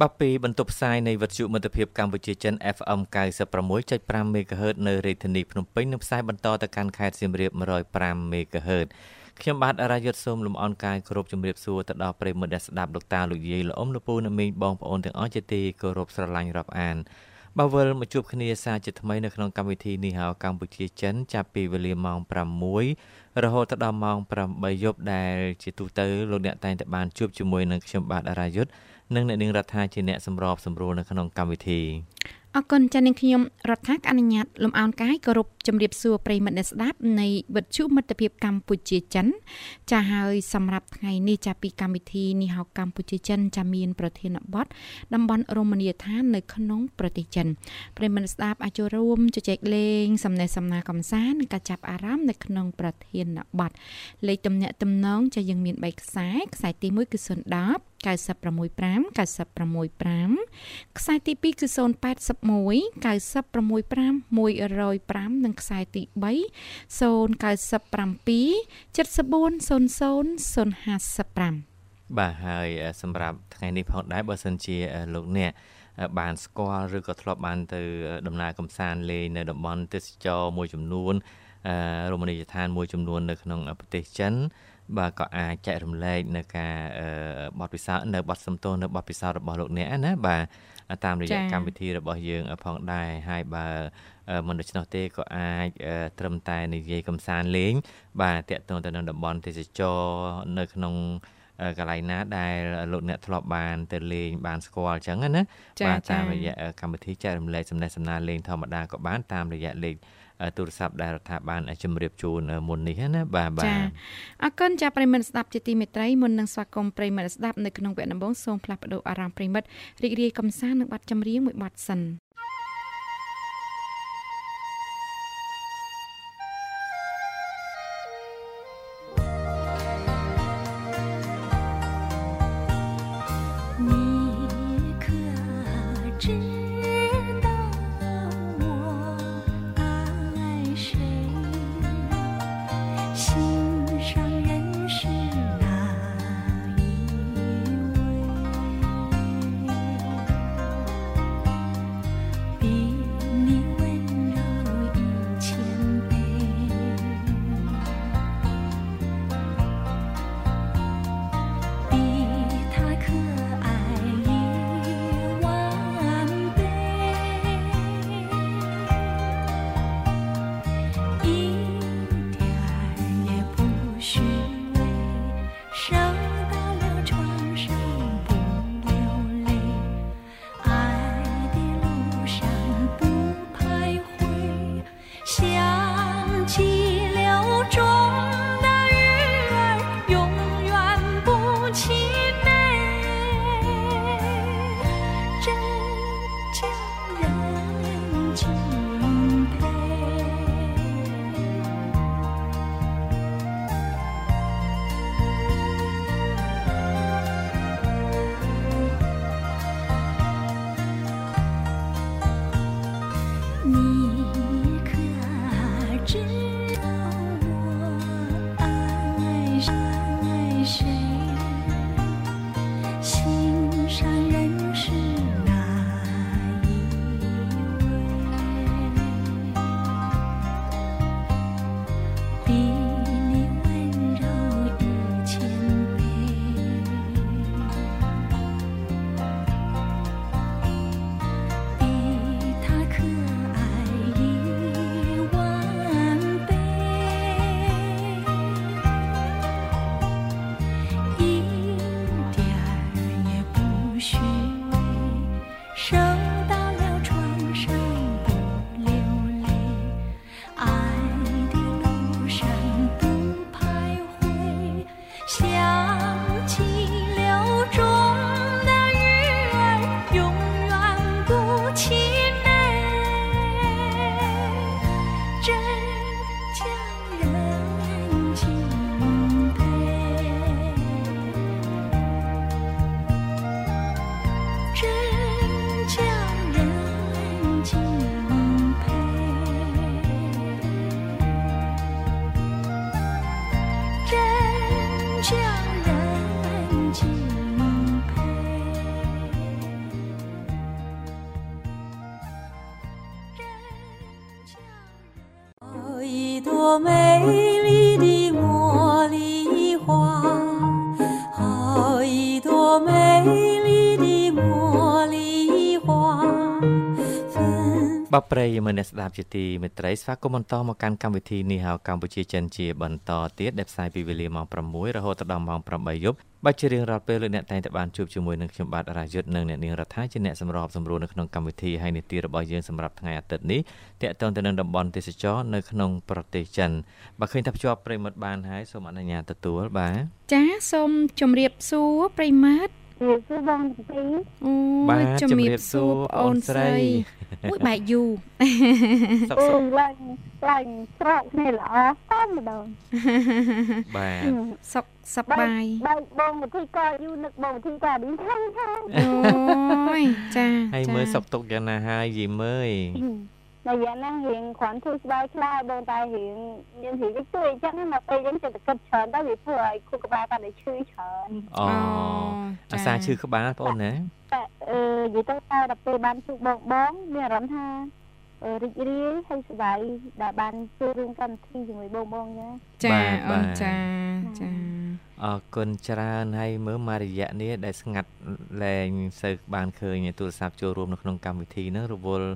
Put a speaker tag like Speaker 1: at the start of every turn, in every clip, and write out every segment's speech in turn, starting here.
Speaker 1: បាទពីបន្ទប់ផ្សាយនៃវិទ្យុមិត្តភាពកម្ពុជាចិន FM 96.5 MHz នៅរាជធានីភ្នំពេញនិងផ្សាយបន្តទៅកាន់ខេត្តសៀមរាប105 MHz ខ្ញុំបាទអរាយុទ្ធសូមលំអរកាយគោរពជំរាបសួរទៅដល់ប្រិយមិត្តអ្នកស្ដាប់លោកតាលោកយាយលោកអ៊ំលោកពូអ្នកមីងបងប្អូនទាំងអស់ជាទីគោរពស្រឡាញ់រាប់អានបើវិលមកជួបគ្នាសាជាថ្មីនៅក្នុងកម្មវិធីនេះហៅកម្ពុជាចិនចាប់ពីវេលាម៉ោង6រហូតដល់ម៉ោង8យប់ដែលជាទូទៅលោកអ្នកតែងតែបានជួបជាមួយនឹងខ្ញុំបាទអរាយុទ្ធ និងអ្នកនាងរដ្ឋាជាអ្នកសម្របសម្រួលនៅក្នុងកម្មវិធី
Speaker 2: អរគុណចា៎នាងខ្ញុំរដ្ឋាអនុញ្ញាតលំអោនកាយគោរពជំរាបសួរប្រិមិត្តអ្នកស្ដាប់នៃវិទ្យុមិត្តភាពកម្ពុជាចិន ចា៎ហើយសម្រាប់ថ្ងៃនេះចាពីកម្មវិធីនេះហៅកម្ពុជាចិនចាមានប្រធានបទតំបន់រមណីយដ្ឋាននៅក្នុងប្រទេសចិនប្រិមិត្តស្ដាប់អាចចូលរួមជជែកលេងសំណេះសំណាលកំសាន្តនិងការចាប់អារម្មណ៍នៅក្នុងប្រធានបទលេខទំនាក់ទំនងចាយើងមាន3ខ្សែខ្សែទី1គឺ010 965 965ខ្សែទី2គឺ081 965 105និងខ្សែទី3 097 7400 055
Speaker 1: បាទហើយសម្រាប់ថ្ងៃនេះផងដែរបើសិនជាលោកអ្នកបានស្គាល់ឬក៏ធ្លាប់បានទៅដំណើរកំសាន្តលេងនៅតំបន់ទេសចរមួយចំនួនរមណីយដ្ឋានមួយចំនួននៅក្នុងប្រទេសចិន បាទក៏អាចចែករំលែកនៅការបទពិសោធន៍នៅបទសំទោសនៅបទពិសោធន៍របស់លោកអ្នកណាបាទតាមរយៈកម្មវិធីរបស់យើងផងដែរហើយបើមិនដូច្នោះទេក៏អាចត្រឹមតែនិយាយកំសាន្តលេង បាទតកតងទៅនឹងតំបន់ទេសចរនៅក្នុងកន្លែងណាដែលលោកអ្នកធ្លាប់បានទៅលេងបានស្គាល់អញ្ចឹងណាបាទតាមរយៈកម្មវិធីចែករំលែកសំណេះសំណាលលេងធម្មតាក៏បានតាមរយៈលេខ ទូរស័ព្ទដែលរដ្ឋាភិបាលជម្រាបជូនមុននេះណាបាទបាទចា
Speaker 2: អរគុណចាប្រិមិត្តស្ដាប់ជាទីមេត្រីមុននឹងស្វាគមន៍ប្រិមិត្តស្ដាប់នៅក្នុងវគ្គដំបូងសូមផ្លាស់ប្ដូរអារម្មណ៍ប្រិមិត្តរីករាយកំសាន្តនឹងបទចម្រៀងមួយបទសិន
Speaker 1: បប្រិយមិត្តអ្នកស្ដាប់ជាទីមេត្រីស្វាគមន៍បន្តមកកាន់កម្មវិធីនេះហៅកម្ពុជាចិនជាបន្តទៀតដែលផ្សាយពីវេលាម៉ោង6រហូតដល់ម៉ោង8យប់បាច់ជារៀងរាល់ពេលលោកអ្នកតែងតែបានជួបជាមួយនឹងខ្ញុំបាទរាយុទ្ធនិងអ្នកនាងរដ្ឋាជាអ្នកសម្របសម្រួលនៅក្នុងកម្មវិធីហើយនីតិរបស់យើងសម្រាប់ថ្ងៃអាទិត្យនេះតកតងទៅនឹងតំបន់ទេសចរនៅក្នុងប្រទេសចិនបើឃើញថាភ្ជាប់ប្រិមិត្តបានហើយសូមអនុញ្ញាតទទួលបាទ
Speaker 3: ចាសូមជម្រាបសួរប្រិមិត្ត
Speaker 4: ជំរាបសួរបងទី
Speaker 3: អូជំរាបសួរបងអូនស្រីមួយបែកយូ
Speaker 4: សុខសុខឡើងឡើងស្រកគ្នាល្អតាមម្ដង
Speaker 1: បាទ
Speaker 3: សុខសប្បាយ
Speaker 4: បើបងវិធីក៏យូនឹកបងវិធីក៏ឌីខាងខាង
Speaker 3: អូយចា
Speaker 1: ហើយមើលសុខទុកយ៉ាងណាហើយយីមើល
Speaker 4: តែយ៉ាងណារៀងគ្រាន់ធ្វើស្បែកខ្លាបងតែរៀងមានរៀងតិចតួចអញ្ចឹងមកពេលយើងចិត្តគិតច្រើនទៅវាធ្វើឲ្យខួរក្បាលកាន់តែឈឺច្រើន
Speaker 1: អូអាសាឈឺក្បាលបងណា
Speaker 4: តែអឺនិយាយទៅតែដល់ពេលបានជួបបងបងមានអារម្មណ៍ថា រីករាយហើយសប្បាយដែលបានចូលរួមកម្មវិធីជាមួយបងបង
Speaker 3: ចាចាអូនចាចា
Speaker 1: អរគុណច្រើនហើយមើលមករយៈនេះដែលស្ងាត់លែងសូវបានឃើញទូរស័ព្ទចូលរួមនៅក្នុងកម្មវិធីហ្នឹងរវល់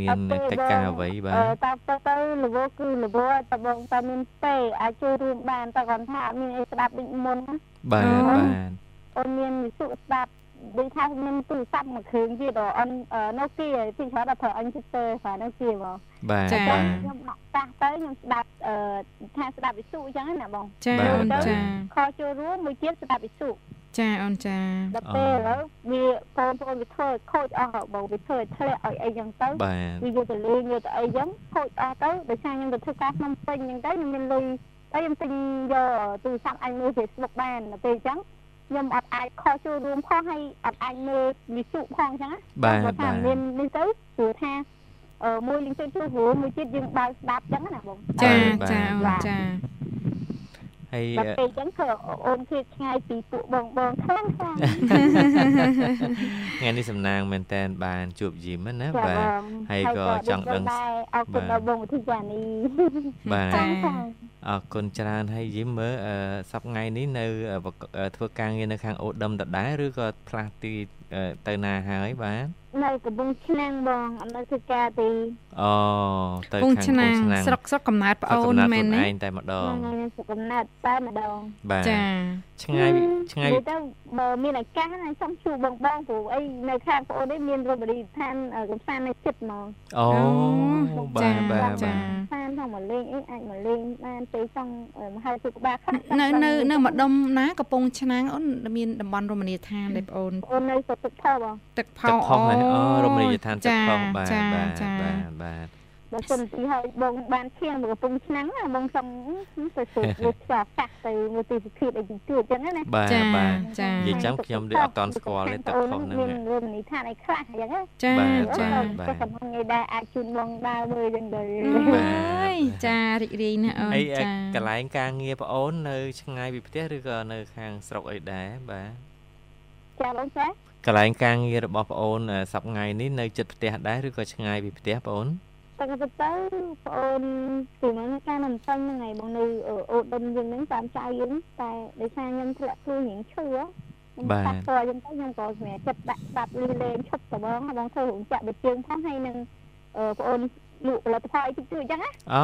Speaker 1: មានកិច្ចការអ្វីបាទ
Speaker 4: តាមទៅទៅរវល់គឺរវល់តបងតែមានទេអាចចូលរួមបានតែគាត់ថាអត់មានអីស្ដាប់ដូចមុនណា
Speaker 1: បាទបាទ
Speaker 4: អូនមានវិសុស្ដាប់ ដូចថាមានទូរស័ព្ទមួយគ្រឿងទៀតអននៅគីពីច្រើនដល់ប្រើអញជិតទៅបាទនៅគីមក
Speaker 1: បាទចា
Speaker 4: ខ្ញុំដាក់តាស់ទៅខ្ញុំស្ដាប់អឺថាស្ដាប់វិសុអញ្ចឹងណាបង
Speaker 3: ចាអូនចា
Speaker 4: ខចូលរួមមួយទៀតស្ដាប់វិសុ
Speaker 3: ចាអូនចា
Speaker 4: ដល់ពេលឥឡូវវាបងប្អូនវាធ្វើខូចអស់បងវាធ្វើធ្លាក់ឲ្យអីចឹងទៅវាយកទៅលេងយកទៅអីចឹងខូចអស់ទៅដោយសារខ្ញុំទៅធ្វើការក្នុងពេញចឹងទៅខ្ញុំមានលុយហើយខ្ញុំទិញយកទូរស័ព្ទអញមើល Facebook បានដល់ពេលចឹង ខ្ញុំអត់អាចខុសចូលរួមផងហើយអត់អាចមើលវិសុផងអញ្ចឹងណា
Speaker 1: បាទថា
Speaker 4: មាននេះទៅព្រោះថាអឺមួយលីងទៅជួយព្រោះមួយទៀតយើងបើកស្ដាប់អញ្ចឹងណាបង
Speaker 3: ចាចាអូនចា
Speaker 1: ហើយ
Speaker 4: តែពេលអញ្ចឹងគឺអូនគឺឆ្ងាយពីពួកបងបងខ្លាំងខ្លាំង
Speaker 1: ថ្ងៃនេះសំណាងមែនតែនបានជួបយីមណាបាទហើយក៏ចង់ដឹង
Speaker 4: អរគុណដល់បងវិធីចានី
Speaker 1: បាទអរគុណច្រើនហើយយីមមើលសប្ថ្ងៃនេះនៅធ្វើការងារនៅខាងអូដឹមដដែលឬក៏ផ្លាស់ទីទៅណាហើយបាទ
Speaker 4: នៅកំពង់ឆ្នាំងបងអត់នៅធ្វើការទេ
Speaker 1: អូ
Speaker 3: ទៅខាងកំពង់ឆ្នាំងស្រុកស្រុកកំណើតប្អូន
Speaker 1: មែនទេឯងតែម្ដង
Speaker 4: ស្រុកកំណើតតែម្ដង
Speaker 1: ចាឆ្ងាយឆ្ងាយ
Speaker 4: ទៅបើមានឱកាសណាចង់ជួបបងបងព្រោះអីនៅខាងប្អូននេះមានរមណីយដ្ឋានកំសាន្តនៅចិត្តហ្មង
Speaker 1: អូបាទបាទ
Speaker 4: ចាសានផងមកលេងអីអាចមកលេងបានពេលចង់មហៅជួបក្បាលខ្លះ
Speaker 3: នៅនៅនៅម្ដុំណាកំពង់ឆ្នាំងអូនមានតំបន់រមណីយដ្ឋានទេបងអូន
Speaker 4: អូននៅសុខទឹកផលបង
Speaker 3: ទឹកផល
Speaker 1: អូរមណីយដ្ឋានទឹកផងបាទបាទបាទបាទ
Speaker 4: បើសិនទីឲ្យបងបានឈាមកំពុងឆ្នាំងបងសុំទៅស្រួលវាឆ្លាស់កាស់ទៅមើលទីសភាពអីជួយចឹងណា
Speaker 1: បាទបាទចានិយាយចឹងខ្ញុំដូចអត់តន់ស្គាល់ទេទឹកខុសហ្នឹង
Speaker 4: មានរមណីយដ្ឋានអីខ្លះចឹងណា
Speaker 3: ចាចា
Speaker 4: ក៏សំខាន់ងាយដែរអាចជូនបងដើរមើលចឹងទៅ
Speaker 3: បាទចារីករាយណាស់អូន
Speaker 1: ចាកន្លែងការងារប្អូននៅឆ្ងាយពីផ្ទះឬក៏នៅខាងស្រុកអីដែរបាទ
Speaker 4: ចាបងចា
Speaker 1: កន្លែងការងាររបស់ប្អូនសប្ថ្ងៃនេះនៅជិតផ្ទះដែរឬក៏ឆ្ងាយពីផ្ទះប្អូន
Speaker 4: តែក៏ទៅប្អូនពីមុនការមិនតឹងហ្នឹងហើយបងនៅអូដុំយើងហ្នឹងតាមចៅយើងតែដោយសារខ្ញុំធ្លាក់ខ្លួនរៀងឈឺ
Speaker 1: បាទ
Speaker 4: តែខ្ញុំទៅខ្ញុំក៏សម្រាប់ចិត្តដាក់ស្ដាប់លឺលេងឈប់តបងបងធ្វើរោងចក្រវិជើងផងហើយនឹងប្អូនលក់ផលិតផលអីតិចតួចអញ្ចឹងណា
Speaker 1: អូ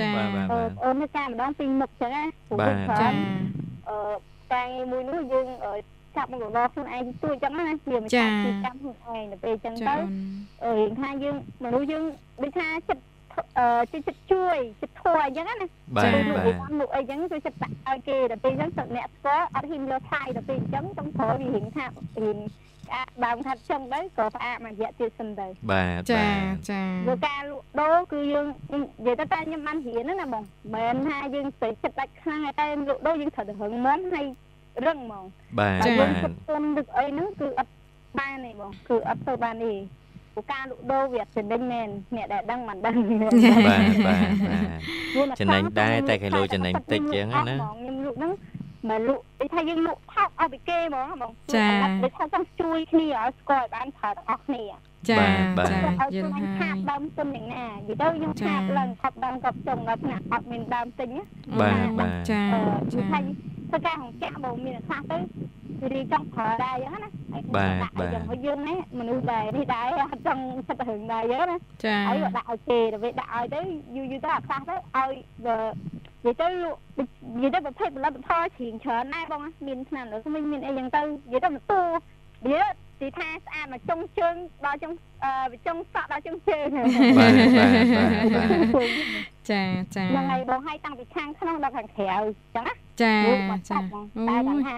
Speaker 3: ចា
Speaker 1: បាទបាទ
Speaker 4: អូននៅការម្ដងពីមុខអញ្ចឹងណា
Speaker 1: បាទ
Speaker 3: ចា
Speaker 4: អឺការងារមួយនោះយើង ចាប់មកដល់ខ្លួនឯងទួចអញ្ចឹងណាជាម្ចាស់ទីចាំខ្លួនឯងទៅពេលអញ្ចឹងទៅរៀងថាយើងមនុស្សយើងដូចថាចិត្តចិត្តចិត្តជួយចិត្តធัวអញ្ចឹងណា
Speaker 1: បាទបាទ
Speaker 4: នោះអីអញ្ចឹងគឺចិត្តដាក់ឲ្យគេដល់ពេលអញ្ចឹងអ្នកស្គាល់អត់ហ៊ានយកឆាយដល់ពេលអញ្ចឹងຕ້ອງប្រើវារៀងថារៀងអាដើមខាត់ចឹងទៅក៏ផ្អាកមួយរយៈទៀតសិនទៅ
Speaker 1: បាទ
Speaker 3: ចាចា
Speaker 4: ព្រោះការលក់ដូរគឺយើងនិយាយទៅតែខ្ញុំបានរៀនណាបងមិនថាយើងស្ទើរចិត្តដាច់ខ្លាំងតែលក់ដូរយើងត្រូវតែរឹងមាំហើយ រឹងហ្មង
Speaker 1: បាទ
Speaker 4: ចា៎យើងសុំទុនឬអីហ្នឹងគឺអត់បានទេបងគឺអត់ធ្វើបានទេព្រោះការលក់ដូរវាចំណេញមែនអ្នកដែលដឹងមិនដឹង
Speaker 1: បាទបាទបាទចំណេញដែរតែគេលក់ចំណេញតិចជាងណា
Speaker 4: ខ្ញុំលក់ហ្នឹងមកលក់ដូចថាយើងលក់ថោកឲ្យពីគេហ្មងបង
Speaker 3: ចា
Speaker 4: ដូចថាចង់ជួយគ្នាឲ្យស្គាល់ឲ្យបានប្រើទាំងអស់គ្នា
Speaker 3: ចាចា
Speaker 4: យល់ហើយខាតដើមទុនយ៉ាងណានិយាយទៅយើងខាតឡើងខប់ដើមកប់ចុងដល់ថ្នាក់អត់មានដើមទិញ
Speaker 1: បាទបាទ
Speaker 3: ចា
Speaker 4: ចា ធ្វើការហង្ចាក់បងមានសាសទៅរីចង់ប្រើដែរអញ្ចឹងណា
Speaker 1: បាទបាទ
Speaker 4: យើងយើងនេះមនុស្សដែរនេះដែរអត់ចង់ចិត្តរឿងដែរអញ្ចឹងណា
Speaker 3: ចា
Speaker 4: ហើយដាក់ឲ្យគេទៅដាក់ឲ្យទៅយូរយូរទៅអាខ្លះទៅឲ្យនិយាយទៅនិយាយទៅប្រភេទផលិតផលជ្រៀងច្រើនណាស់បងមានឆ្នាំនោះមិនមានអីអញ្ចឹងទៅនិយាយទៅមិនទូនិយាយ ទីថាស្អាតមកចុងជើងដល់ចុងអឺចុងសក់ដល់ចុងជើង
Speaker 1: បាទបាទបាទ
Speaker 3: ចាចា
Speaker 4: ហ្នឹងហើយបងឲ្យតាំងពីខាងក្នុងដល់ខាងក្រៅអញ្ចឹងណា
Speaker 3: ចាចា
Speaker 4: តែដល់ថា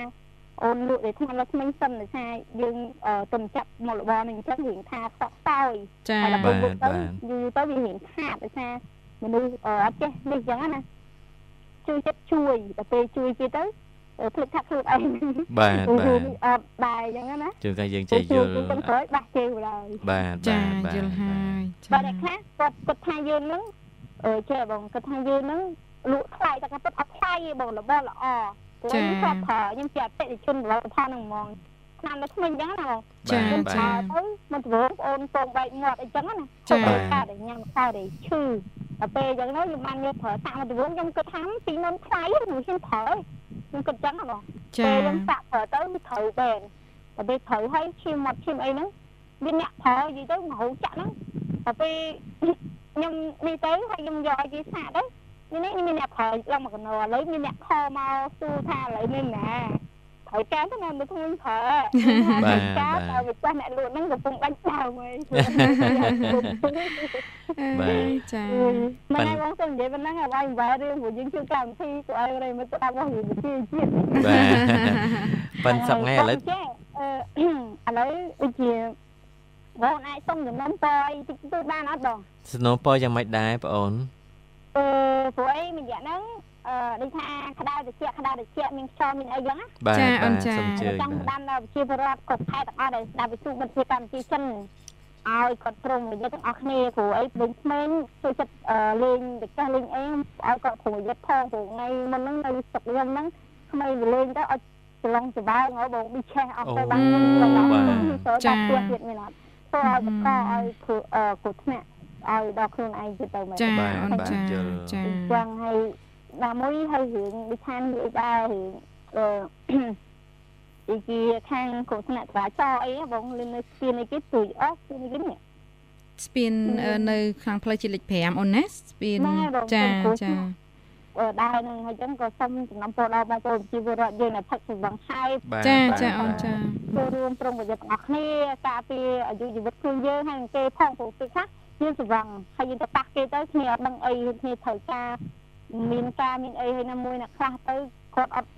Speaker 4: អូនលក់តែថ្មលើថ្មីសិនដោយសារយើងទំចាប់មករបរនេះអញ្ចឹងរៀងថាខ្សក់តោយ
Speaker 3: ចា
Speaker 1: បាទបាទ
Speaker 4: យូរទៅវារៀងខាតដោយសារមនុស្សអត់ចេះនេះអញ្ចឹងណាជួយចិត្តជួយដល់ពេលជួយគេទៅ ភ្លេចថាខ្លួនឯង
Speaker 1: បាទបាទ
Speaker 4: អត់ដែរអញ្ចឹងណា
Speaker 1: ជួនកាលយើងចេះយល់
Speaker 4: យើងក្រោយបាក់ជើងឡើយ
Speaker 1: បាទ
Speaker 3: ចាយល់ហើយ
Speaker 4: បាទតែខ្លះគាត់គាត់ថាយើងនឹងអឺចេះបងគាត់ថាយើងនឹងលក់ថ្លៃតែគាត់អត់ថ្លៃទេបងរបស់ល្អព្រោះខ្ញុំគាត់ប្រើខ្ញុំជាអតិថិជនផលិតផលហ្នឹងហ្មងឆ្នាំនៅថ្មីអញ្ចឹងណាបង
Speaker 3: ចា
Speaker 4: ចាទៅមិនទៅបងអូនពងបែកមាត់អីចឹងណា
Speaker 3: ចា
Speaker 4: តែញ៉ាំខោតែឈឺ ដល់ពេលអញ្ចឹងទៅខ្ញុំបានយកប្រើសាក់មកទៅវិញខ្ញុំគិតថាពីមុនថ្លៃខ្ញុំហ៊ានប្រើខ្ញុំគិតចឹងហ៎បង
Speaker 3: ពេល
Speaker 4: ខ្ញុំសាក់ប្រើទៅវាត្រូវបែនតែពេលត្រូវហើយឈាមមាត់ឈាមអីហ្នឹងមានអ្នកប្រើនិយាយទៅមហោចាក់ហ្នឹងតែពេលខ្ញុំនេះទៅហើយខ្ញុំយកឲ្យគេសាក់ទៅនេះនេះមានអ្នកប្រើឡើងមកកណោឥឡូវមានអ្នកខមកសួរថាឥឡូវនេះណា ត្រូវការទៅណាមកខ្ញុំប្រើ
Speaker 1: បាទ
Speaker 4: ការតែវាចាស់អ្នកលក់ហ្នឹងកំពុងដាច់ដើមហើយ
Speaker 3: បាទចា
Speaker 4: មិនឲ្យបងសុំនិយាយប៉ុណ្ណឹងឲ្យវ៉ារឿងព្រោះយើងជួយកម្មវិធីទៅឲ្យរៃមកស្ដាប់របស់វិទ្យាជាតិ
Speaker 1: បាទប៉ិនសប្ងៃឥឡូវ
Speaker 4: អឺឥឡូវដូចជាបងអាចសុំចំណុំតអីតិចតួចបានអត់បង
Speaker 1: សំណូមពរយ៉ាងម៉េចដែរបងអូន
Speaker 4: អឺព្រោះអីមួយយ៉ាងហ្នឹង អឺដូចថាក្តៅត្រជាក់ក្តៅត្រជាក់មានខ្យល់មានអីចឹងណា
Speaker 3: ចាអូនចា
Speaker 1: សូមជឿ
Speaker 4: ចង់ដាំដល់ប្រជាពលរដ្ឋគ្រប់ខេត្តទាំងអស់ដែលស្ដាប់វិទ្យុមិត្តភាពកម្ពុជាចិនឲ្យគាត់ព្រមនិយាយទាំងអស់គ្នាព្រោះអីវិញក្មេងចូលចិត្តលេងតកះលេងអីឲ្យគាត់ព្រមនិយាយផងព្រោះថ្ងៃមុនហ្នឹងនៅស្រុកខ្ញុំហ្នឹងក្មេងវាលេងទៅឲ្យច្រឡងច្បាយហើយបងប៊ីឆេះអស់ទៅបានខ្ញុំច្រឡងចាផ្ទះទៀតមានអត់ធ្វើឲ្យបកឲ្យគ្រូថ្នាក់ឲ្យដល់ខ្លួនឯងទៅទៅ
Speaker 3: មែនចាអូនចាចា
Speaker 4: ចឹងហើយ ណាមួយហើយរឿងដូចថានិយាយដែររឿងអឺអីជាខាងគ្រោះថ្នាក់ចរាចរណ៍អីបងលឿននៅស្ពានអីគេទួយអស់ស្ពានអីគេនេះ
Speaker 3: ស្ពាននៅខាងផ្លូវជាតិលេខ5អូនណាស្ពានចាចា
Speaker 4: អឺដែរនឹងហើយចឹងក៏សូមចំណាំពរដល់បងប្អូនជីវរដ្ឋយើងនៅផឹកសង្វឹងហើយ
Speaker 3: ចាចាអូនចា
Speaker 4: ចូលរួមប្រុងប្រយ័ត្នទាំងអស់គ្នាការពារអាយុជីវិតខ្លួនយើងហើយគេផងព្រោះគឺថាយើងសង្វឹងហើយយើងទៅប៉ះគេទៅគ្នាអត់ដឹងអីគ្នាត្រូវការ មានការមានអីហើយណាមួយអ្នកខ្លះទៅគាត់អត់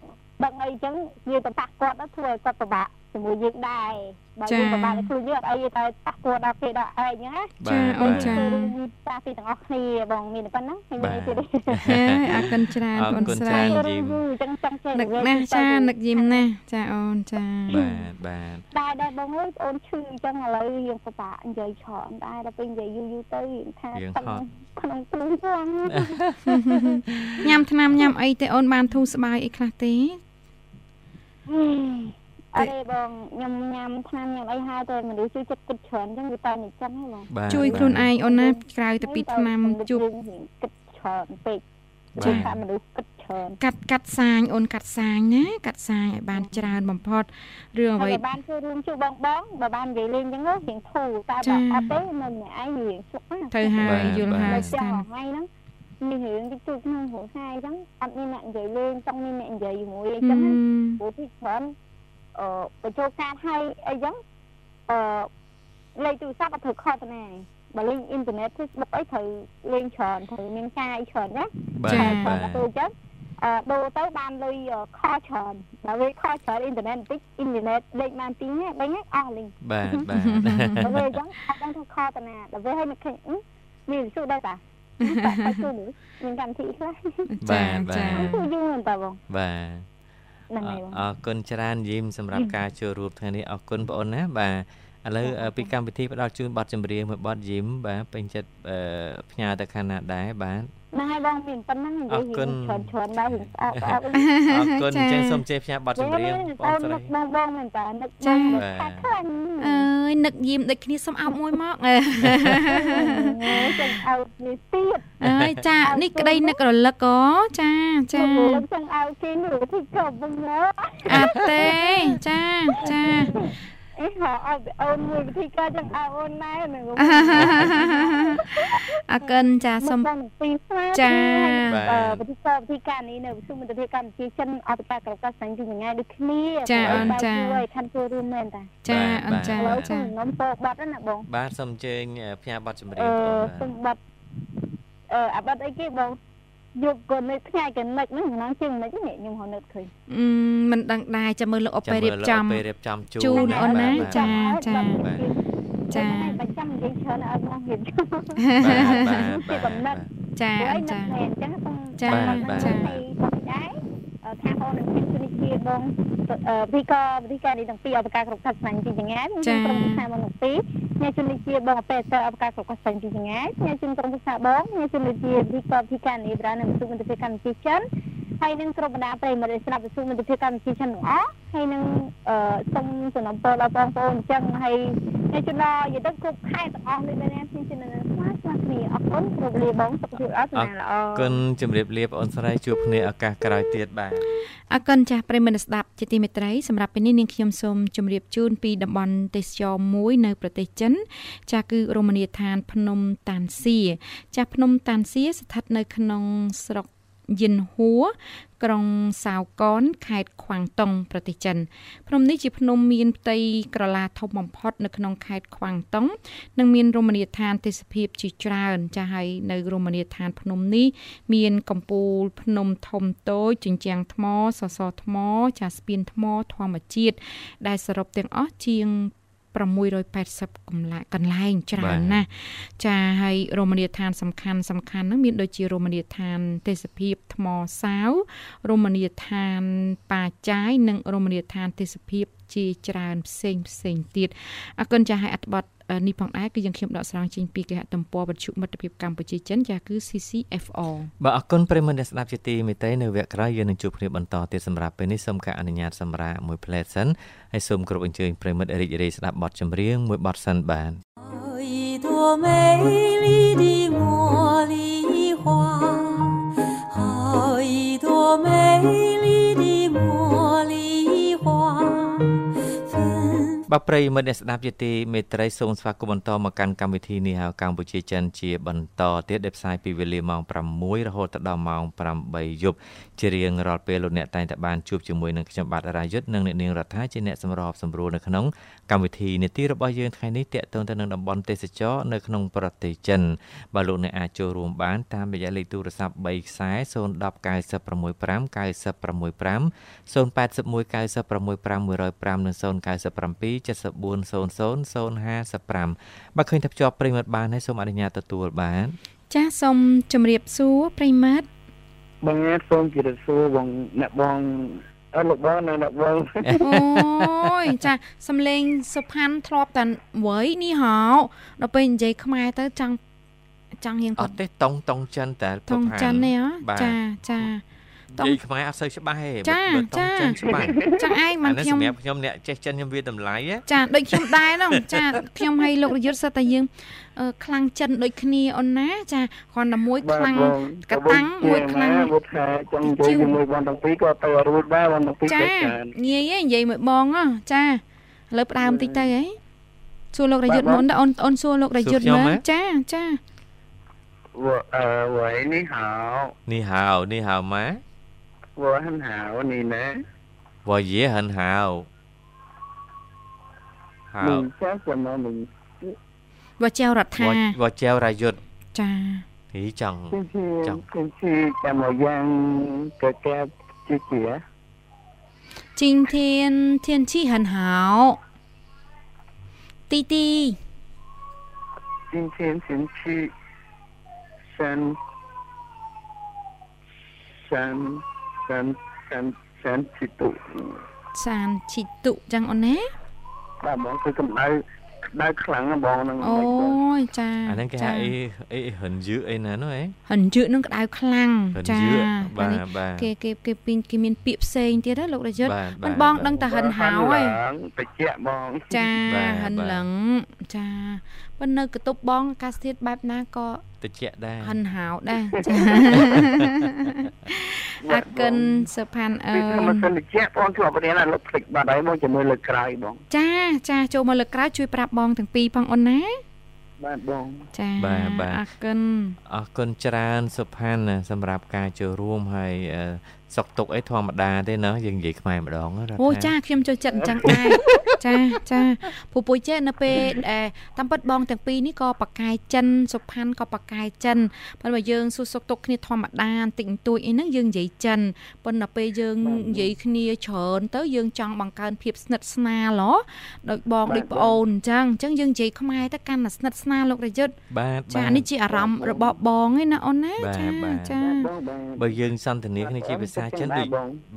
Speaker 4: ដឹងអីចឹងវាទៅប៉ះគាត់ទៅធ្វើឲ្យគាត់ពិបាក ជាមួយយើងដែរបើយើងពិបាកខ្លួនយើងអត់អីតែប៉ះគាត់ដល់គេដល់ឯងណា
Speaker 3: ចាអូនចា
Speaker 4: តាពីទាំងអស់គ្នាបងមានប៉ុណ្ណឹងហើយមានទៀត
Speaker 3: អរគុណច្រើន
Speaker 1: បងស្រី
Speaker 4: ចឹងចង់ចេះ
Speaker 3: នឹកណាស់ចានឹកយីមណាស់ចាអូនចា
Speaker 1: បាទបាទ
Speaker 4: ដែរដែរបងអើយអូនឈឺអញ្ចឹងឥឡូវយើងពិបាកនិយាយច្រើនដែរដល់ពេលនិយាយយូរយូរទៅយើងថាក្នុងខ្លួនផង
Speaker 3: ញ៉ាំថ្នាំញ៉ាំអីទេអូនបានធូរស្បើយអីខ្លះទេ
Speaker 4: អរេបងខ្ញុំញ៉ាំថ្នាំញ៉ាំអីហើយតែមនុស្សជួយចិត្តគិតច្រើនអញ្ចឹងវាតែអញ្ចឹងហ៎បង
Speaker 3: ជួយខ្លួនឯងអូនណាក្រៅទៅពីថ្នាំជួប
Speaker 4: គិតច្រើនពេកជួយថាមនុស្សគិតច្រើន
Speaker 3: កាត់កាត់សាញអូនកាត់សាញណាកាត់សាញឲ្យបានច្រើនបំផុតរឿងអ្វី
Speaker 4: បានជួយរួមជួយបងបងបើបាននិយាយលេងអញ្ចឹងរៀងធូរតែបើអត់ទេនៅម្នាក់ឯងរៀងស្លុកណា
Speaker 3: ទៅហើយយល់ហើយ
Speaker 4: ស្តាមថ្ងៃហ្នឹងមានរឿងតិចតួចក្នុងគ្រួសារអញ្ចឹងអត់មានអ្នកនិយាយលេងចង់មានអ្នកនិយាយជាមួយអីចឹងព្រោះទីច្រើនអឺ បញ្ចូលកាតឲ្យអីចឹងអឺលេខទូរស័ព្ទអត់ត្រូវខុសទៅណាបើលេងអ៊ីនធឺណិត Facebook អីត្រូវលេងច្រើនត្រូវមានការអីច្រើនណា
Speaker 1: ចា
Speaker 4: បាទទៅចឹងអឺដូរទៅបានលុយខច្រើនបើវាខច្រើនអ៊ីនធឺណិតបន្តិចអ៊ីនធឺណិតលេខបានទីនេះដេញអស់លេង
Speaker 1: បាទបាទ
Speaker 4: បើវាចឹងអត់ដឹងថាខទៅណាដល់វាឲ្យនឹកឃើញមានសុខដែរតាតែជួយមានកម្មវិធីខ្លះ
Speaker 1: បាទបាទ
Speaker 4: ជួយយូរមែនតើបង
Speaker 1: បាទ អរគុណច្រើនយីមសម្រាប់ការចូលរួមថ្ងៃនេះអរគុណបងអូនណាបាទ ឥឡូវពីកម្មវិធីផ្ដល់ជូនប័ណ្ណចម្រៀងមួយប័ណ្ណយីមបាទពេញចិត្តផ្ញើទៅខាងណាដែរបាទ
Speaker 4: ហ្នឹងហើយបងមានប៉ុណ្ណឹងនិយាយច្រើនច្រើនដែរស្អាតស្អាត
Speaker 1: អរគុណអញ្ចឹងសូមជេរផ្ញើប័ណ្ណចម្រៀង
Speaker 4: បងស្រីបងបងមែនតើនឹកចាខ្លាំង
Speaker 3: អើយនឹកយីមដូចគ្នាសុំអោបមួយមក
Speaker 4: ចឹងអោបនេះទៀត
Speaker 3: អើយចានេះក្តីនឹករលឹកអូចាចា
Speaker 4: ចឹងអោបគេនេះទីកប់បង
Speaker 3: អត់ទេចាចា
Speaker 4: អីហៅឲ្យអូនមួយវិធីការចឹងឲ្យអូនណែនឹង
Speaker 3: អរគុណចាសូម
Speaker 4: ចាវិធីការវិធីការនេះនៅវិទ្យុមន្តភាពកម្ពុជាចិនអបតាក្រកាសសាញ់ពីថ្ងៃដូចគ្នា
Speaker 3: ចាអូនចា
Speaker 4: ជួយខាន់ចូលរួមមែនតា
Speaker 3: ចាអូនចា
Speaker 4: ចាខ្ញុំពោបាត់ណាបង
Speaker 1: បាទសូមអញ្ជើញផ្ញើប័ណ្ណចម្រៀងបង
Speaker 4: សូមបាត់អឺអាបាត់អីគេបង យកកូននៅថ្ងៃកនិចហ្នឹងហ្នឹងជាងមិននេះខ្ញុំហៅនៅឃើញ
Speaker 3: មិនដឹងដែរចាំមើលលោកអបពេលរៀបចំ
Speaker 1: ពេលរៀបចំជូន
Speaker 3: ជូនអូនណាចាចា
Speaker 4: ចាបើចាំនិយាយច្រើនឲ្យបងរៀបចំ
Speaker 1: បាទបាទបាទ
Speaker 3: ចា
Speaker 4: ចាអញ្ចឹង
Speaker 3: ចា
Speaker 4: ចា ដែរខាងអូននឹងជំនាញជាបងវិកវិធីការនេះទាំងពីរអបការគ្រប់ខាត់ស្នាញ់ពីចង្អាតខ្ញុំក្រុមភាសាមកពីអ្នកជំនាញជាបងអបេតអបការគ្រប់ខាត់ស្នាញ់ពីចង្អាតអ្នកជំនាញក្រុមភាសាបងអ្នកជំនាញជាវិកវិធីការនេះប្រាណនឹងសុខមន្តភាពកម្ពុជាចិនហើយនឹងក្រុមបណ្ដាប្រិមត្តស្ដាប់វិទ្យុមិត្តភាពកម្ពុជាចិនទាំងអស់ហើយនឹងអឺសូមសំណពរដល់បងប្អូនអញ្ចឹងហើយអ្នកជំនាញយទឹកគ្រប់ខេត្តទាំងអស់នេះដែរខ្ញុំជំនាញស្មាស្មា គ្នាអរគុណគ្រូលាបងសុខភាពល្អសំណាងល្អអ
Speaker 1: រគុណជម្រាបលាបងអូនស្រីជួបគ្នាឱកាសក្រោយទៀតបាទ
Speaker 3: អរគុណចាស់ប្រិមត្តស្ដាប់ជាទីមេត្រីសម្រាប់ពេលនេះនាងខ្ញុំសូមជម្រាបជូនពីតំបន់ទេសចរមួយនៅប្រទេសចិន ចាស់គឺរមណីយដ្ឋានភ្នំតានសៀចាស់ភ្នំតានសៀស្ថិតនៅក្នុងស្រុកយិនហួរ ក្រុងសាវកនខេត្តខ្វាំងតុងប្រទេសចិនភ្នំនេះជាភ្នំមានផ្ទៃក្រឡាធំបំផុត នៅក្នុងខេត្តខ្វាំងតុងនិងមានរមណីយដ្ឋានទេសភាពជាច្រើន ចាស់ហើយនៅរមណីយដ្ឋានភ្នំនេះមានកំពូលភ្នំធំតូចជញ្ជាំងថ្មសសរថ្ម ចាស់ស្ពានថ្មធម្មជាតិដែលសរុបទាំងអស់ជាង 680កន្លែងកន្លែងច្រើនណាស់ចាហើយរមណីយដ្ឋានសំខាន់សំខាន់ហ្នឹងមានដូចជារមណីយដ្ឋានទេសភាពថ្មសាវរមណីយដ្ឋានប៉ាចាយនិងរមណីយដ្ឋានទេសភាព ជាច្រើនផ្សេងផ្សេងទៀតអរគុណចាស់ឲ្យអត្ថបទនេះផងដែរគឺយើងខ្ញុំដកស្រង់ចេញពីគេហទំព័រវិទ្យុមិត្តភាពកម្ពុជាចិនចាគឺ CCFR
Speaker 1: បាទអរគុណប្រិមត្តអ្នកស្ដាប់ជាទីមេត្រីនៅវគ្គក្រោយយើងនឹងជួបគ្នាបន្តទៀតសម្រាប់ពេលនេះសូមការអនុញ្ញាតសម្រាប់មួយផ្លែសិនហើយសូមគោរពអញ្ជើញប្រិមត្តរីករាយស្ដាប់បទចម្រៀងមួយបទសិនបាទ多美丽的茉莉花， បាទប្រិយមិត្តអ្នកស្ដាប់ជាទីមេត្រីសូមស្វាគមន៍បន្តមកកាន់កម្មវិធីនេះហៅកម្ពុជាចិនជាបន្តទៀតដែលផ្សាយពីវេលាម៉ោង6រហូតដល់ម៉ោង8យប់ជារៀងរាល់ពេលលោកអ្នកតែងតែបានជួបជាមួយនឹងខ្ញុំបាទរាយុទ្ធនិងអ្នកនាងរដ្ឋាជាអ្នកសម្របសម្រួលនៅក្នុងកម្មវិធីនេតិរបស់យើងថ្ងៃនេះតាក់ទងទៅនឹងតំបន់ទេសចរនៅក្នុងប្រទេសចិនបាទលោកអ្នកអាចចូលរួមបានតាមរយៈលេខទូរស័ព្ទ3ខ្សែ010 965 965 081 965 105និង097 7400 055បើឃើញថាភ្ជាប់ប្រិមិត្តបានហើយសូមអនុញ្ញាតទទួលបាន
Speaker 3: ចាសសូមជម្រាបសួរប្រិមិត្ត
Speaker 5: បងសូមជម្រាបសួរបងអ្នកបងអត់លោកបងនៅអ្នកបង
Speaker 3: អូយចាសំលេងសុផាន់ធ្លាប់តែវ័យនេះហោដល់ពេលនិយាយខ្មែរទៅចង់ចង់រៀង
Speaker 1: អត់ទេតុងតុងចិនតែ
Speaker 3: តុងចិននេះចាចា
Speaker 1: និយាយខ្មែរអត់សូវច្បាស់ទេ
Speaker 3: ចាចាច្បាស់ចឹងឯងមិន
Speaker 1: ខ្ញុំសម្រាប់ខ្ញុំអ្នកចេះចិនខ្ញុំវាតម្លៃ
Speaker 3: ចាដូចខ្ញុំដែរហ្នឹងចាខ្ញុំឲ្យលោករយុទ្ធសិតតែយើងខ្លាំងចិនដូចគ្នាអូនណាចាគ្រាន់តែមួយខ្លាំងកតាំងមួយខ្លាំង
Speaker 5: មួយថាចង់និយាយជាមួយបងទាំងពីរក៏ទៅរួចដែរបងទាំងពីរ
Speaker 3: ចាងាយឯងនិយាយមួយបងចាឥឡូវផ្ដើមតិចទៅហីសួរលោករយុទ្ធមុនតើអូនអូនសួរលោករយុទ្ធមើលចាចា
Speaker 5: 我呃喂你好
Speaker 1: 你好你好吗
Speaker 5: วหันหา
Speaker 1: วนี่นะ
Speaker 5: วเยหันหา
Speaker 3: วหา
Speaker 1: ว mình
Speaker 5: chắc của nó mình
Speaker 3: ว่าเจ้ารัฐา
Speaker 1: ว่าเจ้ารายุทธ
Speaker 3: จ้า
Speaker 1: ทีจั
Speaker 5: งจังคือจะมายั
Speaker 3: งกระแกจีเสี
Speaker 5: ยจริงเที
Speaker 3: ยนเทียนชี่หันหาวตีตี
Speaker 5: จริงเทียนเทียนชี่ฉันฉัน សានសានសានជីតុ
Speaker 3: សានជីតុចឹងអូនណា
Speaker 5: បាទហ្មងគឺកម្ដៅដៅខ្លាំងបងហ្នឹង
Speaker 3: អូយចា
Speaker 1: អាហ្នឹងគេហៅអីអីហិនយឺអីណានោះអី
Speaker 3: ហិនយឺនឹងក្តៅខ្លាំង
Speaker 1: ចាបាទបាទ
Speaker 3: គេគេគេពីគេមានពាក្យផ្សេងទៀតណាលោករយុទ្ធមិនបងដឹងតែហិនហៅហើយ
Speaker 5: តិចបង
Speaker 3: ចាហិនឡឹងចា ប៉ុន្តែនៅកតុបបងអាកាសធាតុបែបណាក៏
Speaker 1: តិចដែរ
Speaker 3: ហិនហៅដែរចាអាកិនសុផាន់អឺ
Speaker 5: មិនសិនតិចបងជួបរៀនលើភ្លេចបាត់ហើយមកជាមួយលើក្រៅបង
Speaker 3: ចាចាចូលមកលើក្រៅជួយប្រាប់បងទាំងពីរផងអូនណា
Speaker 5: បាទបង
Speaker 3: ចា
Speaker 1: បាទបាទ
Speaker 3: អរគុណ
Speaker 1: អរគុណច្រើនសុផាន់សម្រាប់ការចូលរួមហើយសុកទុកអីធម្មតាទេណាយើងនិយាយខ្មែរម្ដង
Speaker 3: អូចាខ្ញុំចូលចិត្តអញ្ចឹងដែរ ចាចាពូពុយចេះនៅពេលដែលតាមពិតបងទាំងពីរនេះក៏បកកាយចិនសុផាន់ក៏បកកាយចិនប៉ុន្តែយើងសួរសុកទុកគ្នាធម្មតាបន្តិចបន្តួចអីហ្នឹងយើងនិយាយចិនប៉ុន្តែពេលយើងនិយាយគ្នាច្រើនទៅយើងចង់បង្កើនភាពស្និទ្ធស្នាលហ៎ដូចបងដូចប្អូនអញ្ចឹងអញ្ចឹងយើងនិយាយខ្មែរទៅកាន់តែស្និទ្ធស្នាលលោករយុទ្ធ
Speaker 1: បាទ
Speaker 3: ចានេះជាអារម្មណ៍របស់បងឯណាអូនណា
Speaker 1: ចាចាបើយើងសន្ទនាគ្នាជាភាសាចិនដូច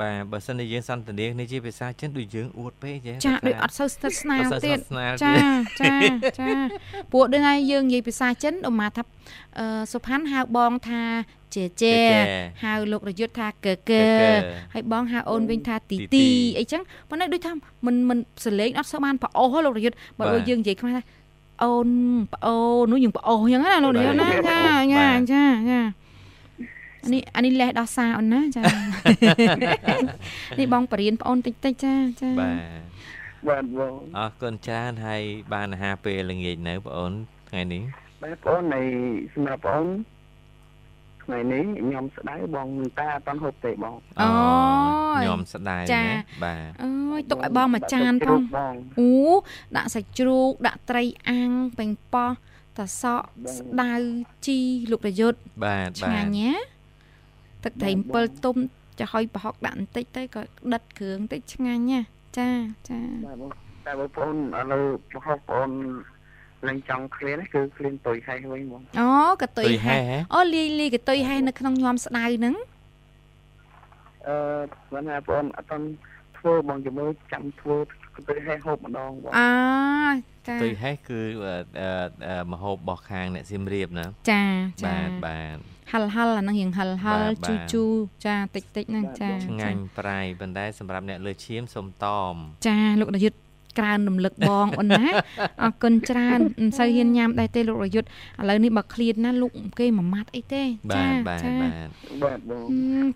Speaker 1: បាទបើសិនជាយើងសន្ទនាគ្នាជាភាសាចិនដូចយើងអួតពេក
Speaker 3: ចាចាដូចអត់សូវស្និទ្ធស្នាលទៀតចាចាចាពួកដឹងហើយយើងនិយាយភាសាចិនឧមាថាអឺសុផាន់ហៅបងថាចេចេហៅលោករយុទ្ធថាកកើហើយបងហៅអូនវិញថាទីទីអីចឹងប៉ុន្តែដូចថាមិនមិនសលេងអត់សូវបានប្រអស់លោករយុទ្ធបើយើងនិយាយខ្មែរថាអូនប្អូននោះយើងប្អូនចឹងណាលោករយុទ្ធណាចាចាចាចាអានេះអានេះលេះដោះសារអូនណាចានេះបងបរៀនប្អូនតិចតិចចាចា
Speaker 1: បាទ
Speaker 5: បាទបង
Speaker 1: អរគុណច្រើនហើយបានអាហារពេលល្ងាចនៅបងអូនថ្ងៃនេះ
Speaker 5: បាទបងនៃសម្រាប់បងថ្ងៃនេះខ្ញុំស្ដៅបងតាអត់តាន់ហូបទេបង
Speaker 3: អូ
Speaker 1: ខ្ញុំស្ដៅណាបាទ
Speaker 3: អើយទុកឲ្យបងមួយចានផងអូដាក់សាច់ជ្រូកដាក់ត្រីអាំងប៉េងប៉ោះតសក់ស្ដៅជីលោករយុទ្ធ
Speaker 1: បាទ
Speaker 3: បាទឆ្ងាញ់ណាទឹកត្រី7ទុំចាហុយប្រហុកដាក់បន្តិចទៅក៏ដិតគ្រឿងតិចឆ្ងាញ់ណា ចាចា
Speaker 5: បាទបងតែបងប្អូនឥឡូវប្រហុកបងអូនឡើងចង់ឃ្លានគឺឃ្លានតុយហេះវិញហ្មង
Speaker 3: អូកតុយហេះអូលីលីកតុយហេះនៅក្នុងញោមស្ដៅហ្នឹង
Speaker 5: អឺគាត់ថាបងអត់តធ្វើបងជាមួយចាំធ្វើកតុយហេះហូបម្ដងបង
Speaker 3: អើចា
Speaker 1: កតុយហេះគឺមហូបរបស់ខាងអ្នកសៀមរាបណា
Speaker 3: ចា
Speaker 1: ចាបាទបាទ
Speaker 3: ហលហលអាហ្នឹងរៀងហលហលជូជូចាតិចតិចហ្នឹងចា
Speaker 1: ឆ្ងាញ់ប្រៃប៉ុន្តែសម្រាប់អ្នកលើឈាមសុំតម
Speaker 3: ចាលោកនាយុទ្ធ ក្រើនរំលឹកបងអូនណាអរគុណច្រើនមិនសូវហ៊ានញ៉ាំដែរទេលោករយុទ្ធឥឡូវនេះបើឃ្លានណាលោកគេមួយម៉ាត់អីទេ
Speaker 1: ចាចាបាទ
Speaker 5: បាទបង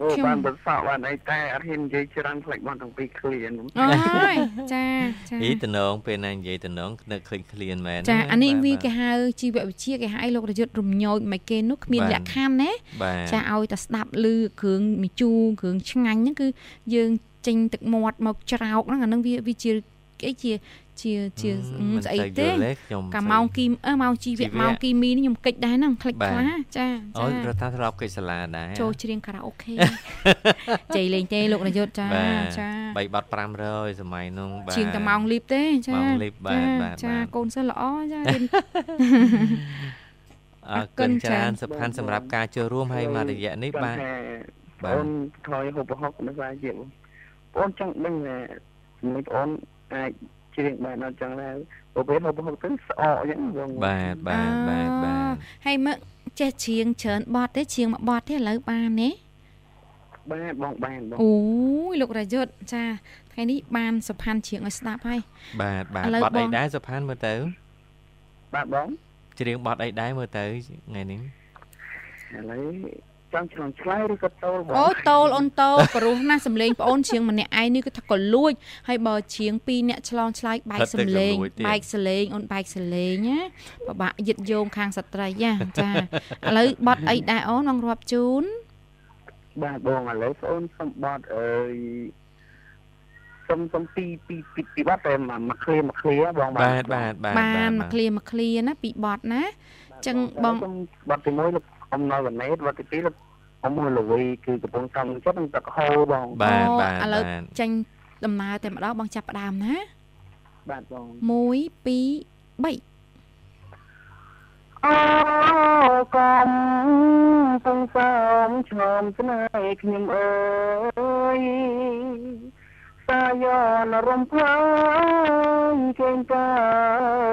Speaker 5: អូបានបសក់បានអីតែអត់ហ៊ាននិយាយច្រើនផ្លេចបងទាំងពីរឃ្លាន
Speaker 3: អូយចាចា
Speaker 1: អីតំណងពេលណានិយាយតំណងនឹកឃើញឃ្លានមែន
Speaker 3: ចាអានេះវាគេហៅជីវវិទ្យាគេហៅឲ្យលោករយុទ្ធរំញោចមិនគេនោះគ្មានលក្ខខណ្ឌណាចាឲ្យតែស្ដាប់ឮគ្រឿងមីជូរគ្រឿងឆ្ងាញ់ហ្នឹងគឺយើងចេញទឹកមាត់មកច្រោកហ្នឹងអានឹងវាវាជា អីជាជាជាស្អីទេកាម៉ោងគីអឺម៉ោងជីវៈម៉ោងគីមីនេះខ្ញុំកិច្ចដែរហ្នឹងខ្លេចខ្លះចា
Speaker 1: អូរដ្ឋាភិបាលកិច្ចសាលាដែរ
Speaker 3: ចូលច្រៀងខារ៉ាអូខេចៃលេងទេលោកនាយកចា
Speaker 1: ចា3បាត់500សម័យនោះ
Speaker 3: បាទជាងតែម៉ោងលីបទេចាម៉ោ
Speaker 1: ងលីបបាទបាទ
Speaker 3: ចាកូនសិស្សល្អចារៀន
Speaker 1: អរគុណច្រើនសុផាន់សម្រាប់ការចូលរួមហើយមករយៈនេះបាទ
Speaker 5: បងថយហូបហុកនៅវាយើងបងចង់ដឹងថាចំណុចបង អាចច្រៀងបានអត់ចឹងដែរព្រោះពេលហូបហូបទៅស្អកអញ្ចឹងបង
Speaker 1: បាទបាទបាទបាទ
Speaker 3: ហើយមើលចេះច្រៀងច្រើនបត់ទេច្រៀងមួយបត់ទេឥឡូវបានទេ
Speaker 5: បាទបងបានបង
Speaker 3: អូយលោករយុទ្ធចាថ្ងៃនេះបានសុផាន់ច្រៀងឲ្យស្ដាប់ហើយ
Speaker 1: បាទបាទបត់អីដែរសុផាន់មើលទៅ
Speaker 5: បាទបង
Speaker 1: ច្រៀងបត់អីដែរមើលទៅថ្ងៃនេះ
Speaker 5: ឥឡូវ ចង់ឆ្លងឆ្លើយឬក៏តូលបង
Speaker 3: អូតូលអូនតូលព្រោះណាសំលេងប្អូនជាងម្នាក់ឯងនេះគឺថាក៏លួចហើយបើជាងពីរអ្នកឆ្លងឆ្លើយបែកសំលេងបែកសលេងអូនបែកសលេងណាពិបាកយឹតយោងខាងស្ត្រីណាចាឥឡូវបត់អីដែរអូនបងរាប់ជូន
Speaker 5: បាទបងឥឡូវបងសុំបត់អើយសុំសុំពីពីពីបាត់តែមួយឃ្លាមួយឃ្លាបង
Speaker 1: បាទបាទបាទ
Speaker 3: បានមួយឃ្លាមួយឃ្លាណាពីបត់ណាចឹងបង
Speaker 5: បត់ទី1លោក អំនៅវណេតបត់ទី2លោកអំមួយលវីគឺកំពុងសំចិត្តនឹងទឹកហូរបង
Speaker 1: បាទបាទឥឡូវ
Speaker 3: ចាញ់ដំណើរតែម្ដងបងចាប់ផ្ដើមណា
Speaker 5: បាទបង
Speaker 3: 1 2 3
Speaker 5: អូកំពុងសំឈមស្នេហ៍ខ្ញុំអើយសាយយោនរំភើយគេងកា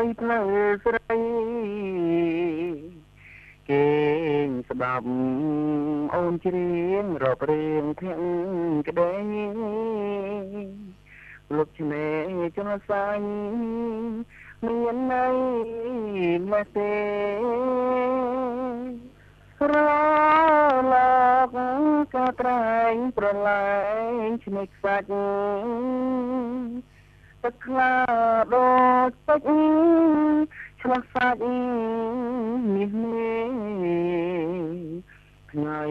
Speaker 5: យផ្លូវស្រីគេ ងស្ដាប់អូនច្រៀងរាប់រៀងធាក់ក្ដីលុបឆ្នេរចំសាញ់មានន័យមកទេរលោកក៏ត្រែងប្រឡែងឆ្នេរខ្សាច់ទឹកខ្លាដូចពេជ្រ ឆ្លោះសាច់នេះនេះថ្ងៃ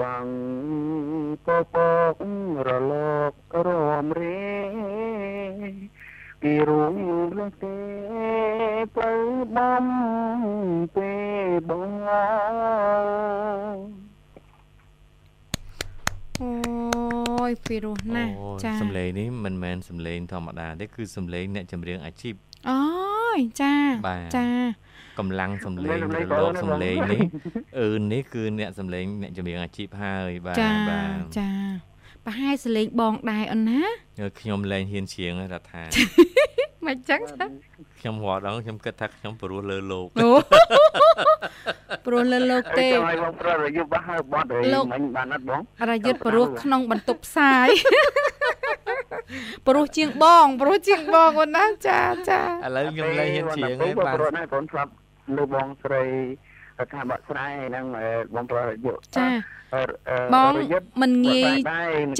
Speaker 5: បាំងពពករលករមរេពីរូងរស់ទេទៅបំពេបង
Speaker 3: អូយពីរោះណាស់
Speaker 1: ចាសំឡេងនេះមិនមែនសំឡេងធម្មតាទេគឺសំឡេងអ្នកចម្រៀងអាជីព
Speaker 3: អូ យចាចា
Speaker 1: កម្លាំងសំឡេងរលកសំឡេងនេះអឺនេះគឺអ្នកសំឡេងអ្នកចម្រៀងអាជីពហើយបាទ
Speaker 3: បាទចាប្រហែលសលេងបងដែរអូនណា
Speaker 1: ខ្ញុំលែងហ៊ានច្រៀងរដ្ឋា
Speaker 3: មិនចឹង
Speaker 1: ខ្ញុំរាល់ដងខ្ញុំគិតថាខ្ញុំព្រោះលើលោក
Speaker 3: អូព្រោះលើលោកទេ
Speaker 5: ឲ្យបងប្រុសរយុទ្ធបោះបត់អីមិញបានអត់បង
Speaker 3: រយុទ្ធព្រោះក្នុងបន្ទប់ផ្សាយព្រោះជាងបងព្រោះជាងបងអូនណាចាចា
Speaker 1: ឥឡូវខ្ញុំលែងហ៊ានច្រៀង
Speaker 5: ហើយបាទព្រោះណាកូនស្លាប់លើបងស្រីការបកស្រាយហ្នឹងបងប្រុសរយុទ្ធ
Speaker 3: ចាបងមិនងាយ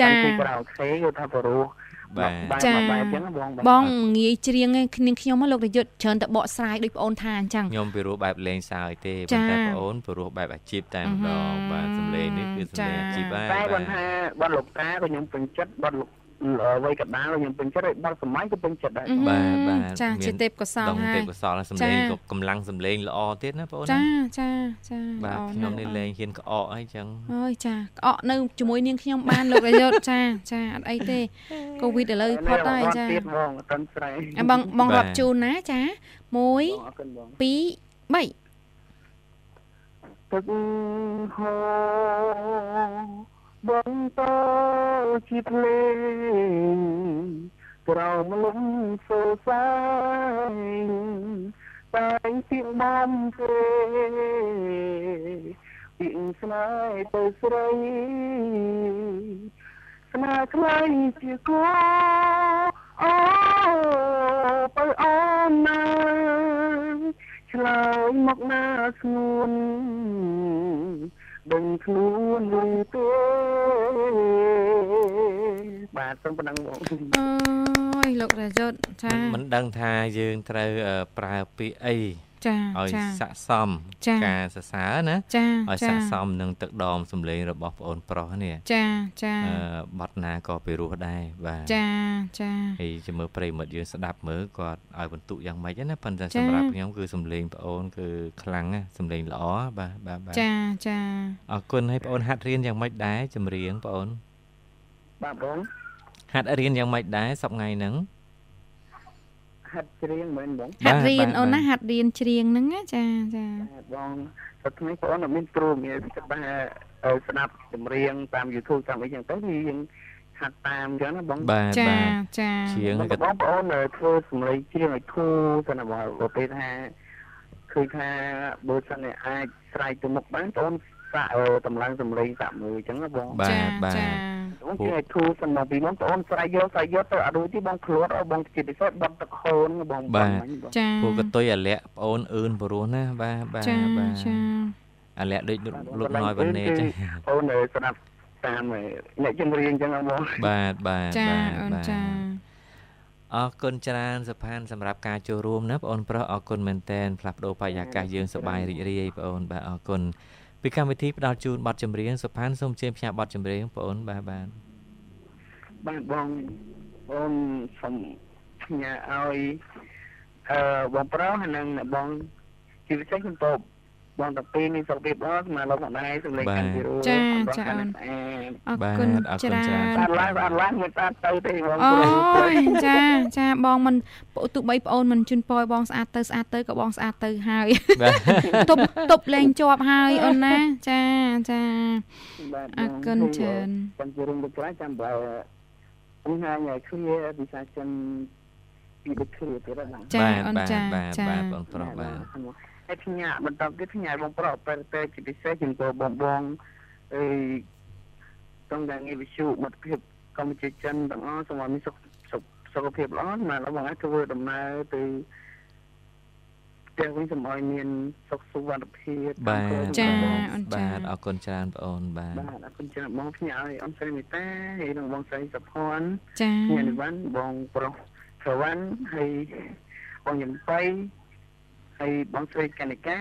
Speaker 5: ចាក្រៅខេគឺថាព្រោះ
Speaker 3: បាទចាបងងាយច្រៀងឯគ្នាខ្ញុំលោករយុទ្ធច្រើនតែបកស្រាយដូចបងអូនថាអញ្ចឹង
Speaker 1: ខ្ញុំពីរោះបែបលេងសើចទេប៉ុន្តែបងអូនពីរោះបែបអាជីពតែម្ដងបាទសំឡេងនេះគឺសំឡេងអាជីព
Speaker 5: ហើយតែគាត់ថាបាត់លោកតាក៏ខ្ញុំពេញចិត្តបាត់លោក អ្វីកដាលខ្ញុំពេញចិត្តហើយបាត់សម័យក៏ពេញចិត្តដែរ
Speaker 1: បាទបាទ
Speaker 3: ចាជាទេពកោសល
Speaker 1: ហើយទេពកោសលសំឡេងក៏កម្លាំងសំឡេងល្អទៀតណាបងអូន
Speaker 3: ចាចាចា
Speaker 1: បាទខ្ញុំនេះលេងហ៊ានក្អកអីចឹង
Speaker 3: អើយចាក្អកនៅជាមួយនាងខ្ញុំបានលោករយុទ្ធចាចាអត់អីទេកូវីដឥឡូវផុតហើយចា
Speaker 5: ទៀតបងអត់ស្រ័យ
Speaker 3: បងបងរាប់ជូនណាចា1 2 3
Speaker 5: ទឹកហូរ បន្តជាភ្លេងក្រោមលំសូសាយតែងពីបំពេពីស្នេហ៍ទៅស្រីស្នេហ៍ខ្លាយជាគោអូបើអូនណាឆ្លើយមកណាស្ងួន ដឹងខ្លួនឬទេបាទសូមប៉ុណ្ណឹងបង
Speaker 3: អូយលោករយុទ្ធចា
Speaker 1: មិនដឹងថាយើងត្រូវប្រើពាក្យអី
Speaker 3: ចា
Speaker 1: ឲ្យស័កសមការសរសើរណាឲ្យស័កសមនឹងទឹកដមសម្លេងរបស់ប្អូនប្រុសនេះ
Speaker 3: ចាចា
Speaker 1: អឺបត់ណាក៏ពីរោះដែរបាទ
Speaker 3: ចាចា
Speaker 1: ហើយជាមើលប្រិមិត្តយើងស្ដាប់មើលគាត់ឲ្យបន្ទុកយ៉ាងម៉េចណាប៉ុន្តែសម្រាប់ខ្ញុំគឺសម្លេងប្អូនគឺខ្លាំងណាសម្លេងល្អបាទបាទបាទ
Speaker 3: ចាចា
Speaker 1: អរគុណឲ្យប្អូនហាត់រៀនយ៉ាងម៉េចដែរចម្រៀងប្អូន
Speaker 5: បាទបង
Speaker 1: ហាត់រៀនយ៉ាងម៉េចដែរសប្ងៃហ្នឹង
Speaker 5: ហាត់ច្រៀងមែនបង
Speaker 3: ហាត់រៀនអូនណាហាត់រៀនច្រៀងហ្នឹងចាចា
Speaker 5: បងសប្តាហ៍បងអត់មានគ្រូងារគិតថាស្ដាប់ចម្រៀងតាម YouTube តាមអីចឹងទៅយើងហាត់តាមអញ្ចឹងណាបង
Speaker 1: បាទ
Speaker 3: ចាចា
Speaker 1: ច្រៀង
Speaker 5: ក៏បងប្អូនធ្វើសម្លេងច្រៀងឲ្យធូរទៅណាបងពេលថាឃើញថាបើសិនអាចស្រែកទៅមុខបានបង សាក់តម្លើងសម្លេងសាក់មើលអញ្ចឹងណាបង
Speaker 1: បាទបាទ
Speaker 5: បងគេឲ្យធូរសំណងពីបងប្អូនស្រ័យយកស្រ័យយកទៅអត់រួចទេបងឃ្លាត់បងជាពិសេសបត់ទឹកហូនបង
Speaker 1: បាទចាពួកកតុយអាលក្ខប្អូនអឿនព្រោះណាបាទបាទបាទចាអាលក្ខដូចលោក nói វណេចា
Speaker 5: អូនស្ដាប់តាមអ្នកជំរៀងអញ្ចឹងបង
Speaker 1: បាទបាទ
Speaker 3: ចាអូនចា
Speaker 1: អរគុណច្រើនសុផានសម្រាប់ការចូលរួមណាបងប្រុសអរគុណមែនតែនផ្លាស់ប្ដូរបរិយាកាសយើងសប្បាយរីករាយបងបាទអរគុណ ពីកម្មវិធីផ្ដល់ជូនប័ណ្ណចម្រៀងសុផានសូមជើញផ្ញើប័ណ្ណចម្រៀងបងអូនបាទបាទ
Speaker 5: បាទបងបងសូមផ្ញើឲ្យអឺបងប្រុសនិងបងជីវិតខ្ញុំតប បងតាពីនេះសុខភាពល្អស្មារតីមកដែរសម្លេងកាន់ពីរួ
Speaker 3: ចាចាអូនអរគុណច្រើន
Speaker 5: បានឡើងបានឡើងមិនតាទៅទេបង
Speaker 3: អូយចាចាបងមិនទោះបីប្អូនមិនជូនពរបងស្អាតទៅស្អាតទៅក៏បងស្អាតទៅហើយទប់ទប់លេងជាប់ហើយអូនណាចាចាអរគុណច្រើន
Speaker 5: បងជារឿងដូចខ្លះចាំបើបង្ហាញឲ្យឃ្លាភាសាចិនពីដូចឃ្លាទៀតណា
Speaker 3: ចាអូនចា
Speaker 1: បាទបាទបងប្រុសបាទ
Speaker 5: ហើយផ្ញើបន្តទៀតផ្ញើបងប្រុសអបិរទៅជាពិសេសចំពោះបងបងអីតំដងវិសុមិត្តភាពកម្ពុជាចិនទាំងអស់សូមឲ្យមានសុខសុខភាពល្អមកបងអាចធ្វើដំណើរទៅទាំងវិញសូមឲ្យមានសុខសុវត្ថិភាព
Speaker 1: បាទ
Speaker 3: ចាអូន
Speaker 1: ចាបាទអរគុណច្រើនបងអូនបាទ
Speaker 5: បាទអរគុណច្រើនបងផ្ញើឲ្យអូនស្រីមេតាហើយនិងបងស្រីសុផាន់
Speaker 3: ចាខ្ញុំ
Speaker 5: និវ័នបងប្រុសស្រវ័នហើយបងយំបៃ ហើយបងស្រីកណិកា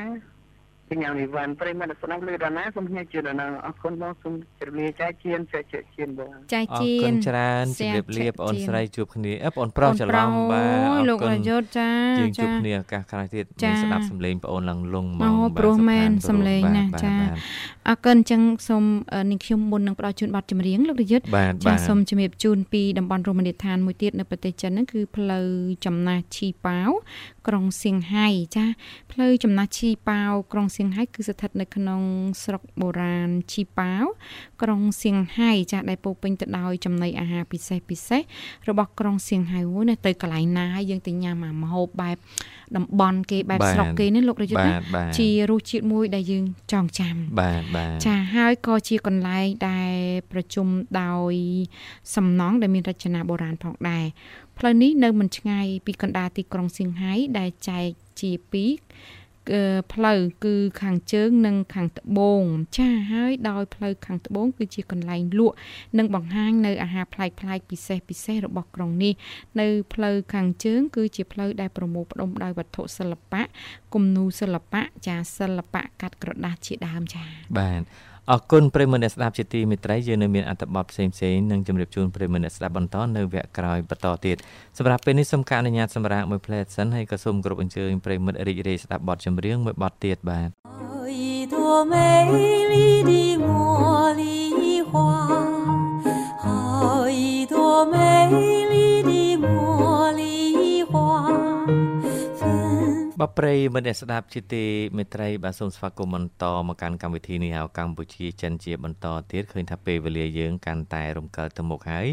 Speaker 5: ពីញ៉ាំនេះវ៉ាន់ប្រិមត្តស្ដាប់លើដល់ណាសូមញ៉ាំជាដល់ណាអរគុណបងសូមជម្រាបចាជៀនចែកចែកជៀនបង
Speaker 3: ចាជៀន
Speaker 1: អរគុណច្រើនជម្រាបលាបងអូនស្រីជួបគ្នាអឺបងប្រុសច្រឡំបាទ
Speaker 3: អរគុណលោករយុទ្ធចា
Speaker 1: យើងជួបគ្នាឱកាសក្រោយទៀតមានស្ដាប់សំឡេងបងអូនឡើងលង
Speaker 3: មកអូព្រោះមែនសំឡេងណាចាអរគុណអញ្ចឹងសូមនឹងខ្ញុំមុននឹងផ្ដល់ជូនប័ណ្ណចម្រៀងលោករយុទ្ធ
Speaker 1: ចា
Speaker 3: សូមជំរាបជូនពីតំបន់រមណីយដ្ឋានមួយទៀតនៅប្រទេសចិនហ្នឹងគឺផ្លូវចំណាស់ឈីប៉ាវ ក្រុងសៀងហៃចាផ្លូវចំណាស់ឈីប៉ាវក្រុងសៀងហៃគឺស្ថិតនៅក្នុងស្រុកបុរាណឈីប៉ាវក្រុងសៀងហៃចាដែលពោពេញទៅដោយចំណីអាហារពិសេសពិសេសរបស់ក្រុងសៀងហៃហ្នឹងទៅកន្លែងណាហើយយើងទៅញ៉ាំអាម្ហូបបែបតំបន់គេបែបស្រុកគេនេះលោករយុទ្ធណាជារសជាតិមួយដែលយើងចងចាំ
Speaker 1: បាទបាទ
Speaker 3: ចាហើយក៏ជាកន្លែងដែលប្រជុំដោយសំណង់ដែលមានរចនាបុរាណផងដែរ ផ្លូវនេះនៅមិនឆ្ងាយពីកណ្ដាលទីក្រុងសៀងហៃដែលចែកជាពីរផ្លូវគឺខាងជើងនិងខាងត្បូងចាហើយដោយផ្លូវខាងត្បូងគឺជាកន្លែងលក់និងបង្ហាញនៅអាហារប្លែកៗពិសេសពិសេសរបស់ក្រុងនេះនៅផ្លូវខាងជើង គឺជាផ្លូវដែលប្រមូលផ្ដុំដោយវត្ថុសិល្បៈគំនូរសិល្បៈចាសិល្បៈកាត់ក្រដាសជាដើមចា
Speaker 1: បាទ អរគុណប្រិមត្តអ្នកស្ដាប់ជាទីមេត្រីយើងនៅមានអត្ថបទផ្សេងផ្សេងនឹងជម្រាបជូនប្រិមត្តអ្នកស្ដាប់បន្តនៅវគ្គក្រោយបន្តទៀតសម្រាប់ពេលនេះសូមការអនុញ្ញាតសម្រាប់មួយផ្លែសិនហើយក៏សូមគោរពអញ្ជើញប្រិមត្តរីករាយស្ដាប់បទចម្រៀងមួយបទទៀតបាទ多美丽的茉莉花，好一朵美 បប្រិយមិត្តអ្នកស្ដាប់ជាទីមេត្រីបាទសូមស្វាគមន៍បន្តមកកាន់កម្មវិធីនេះហៅកម្ពុជាចិនជាបន្តទៀតឃើញថាពេលវេលាយើងកាន់តែរំកិលទៅមុខហើយ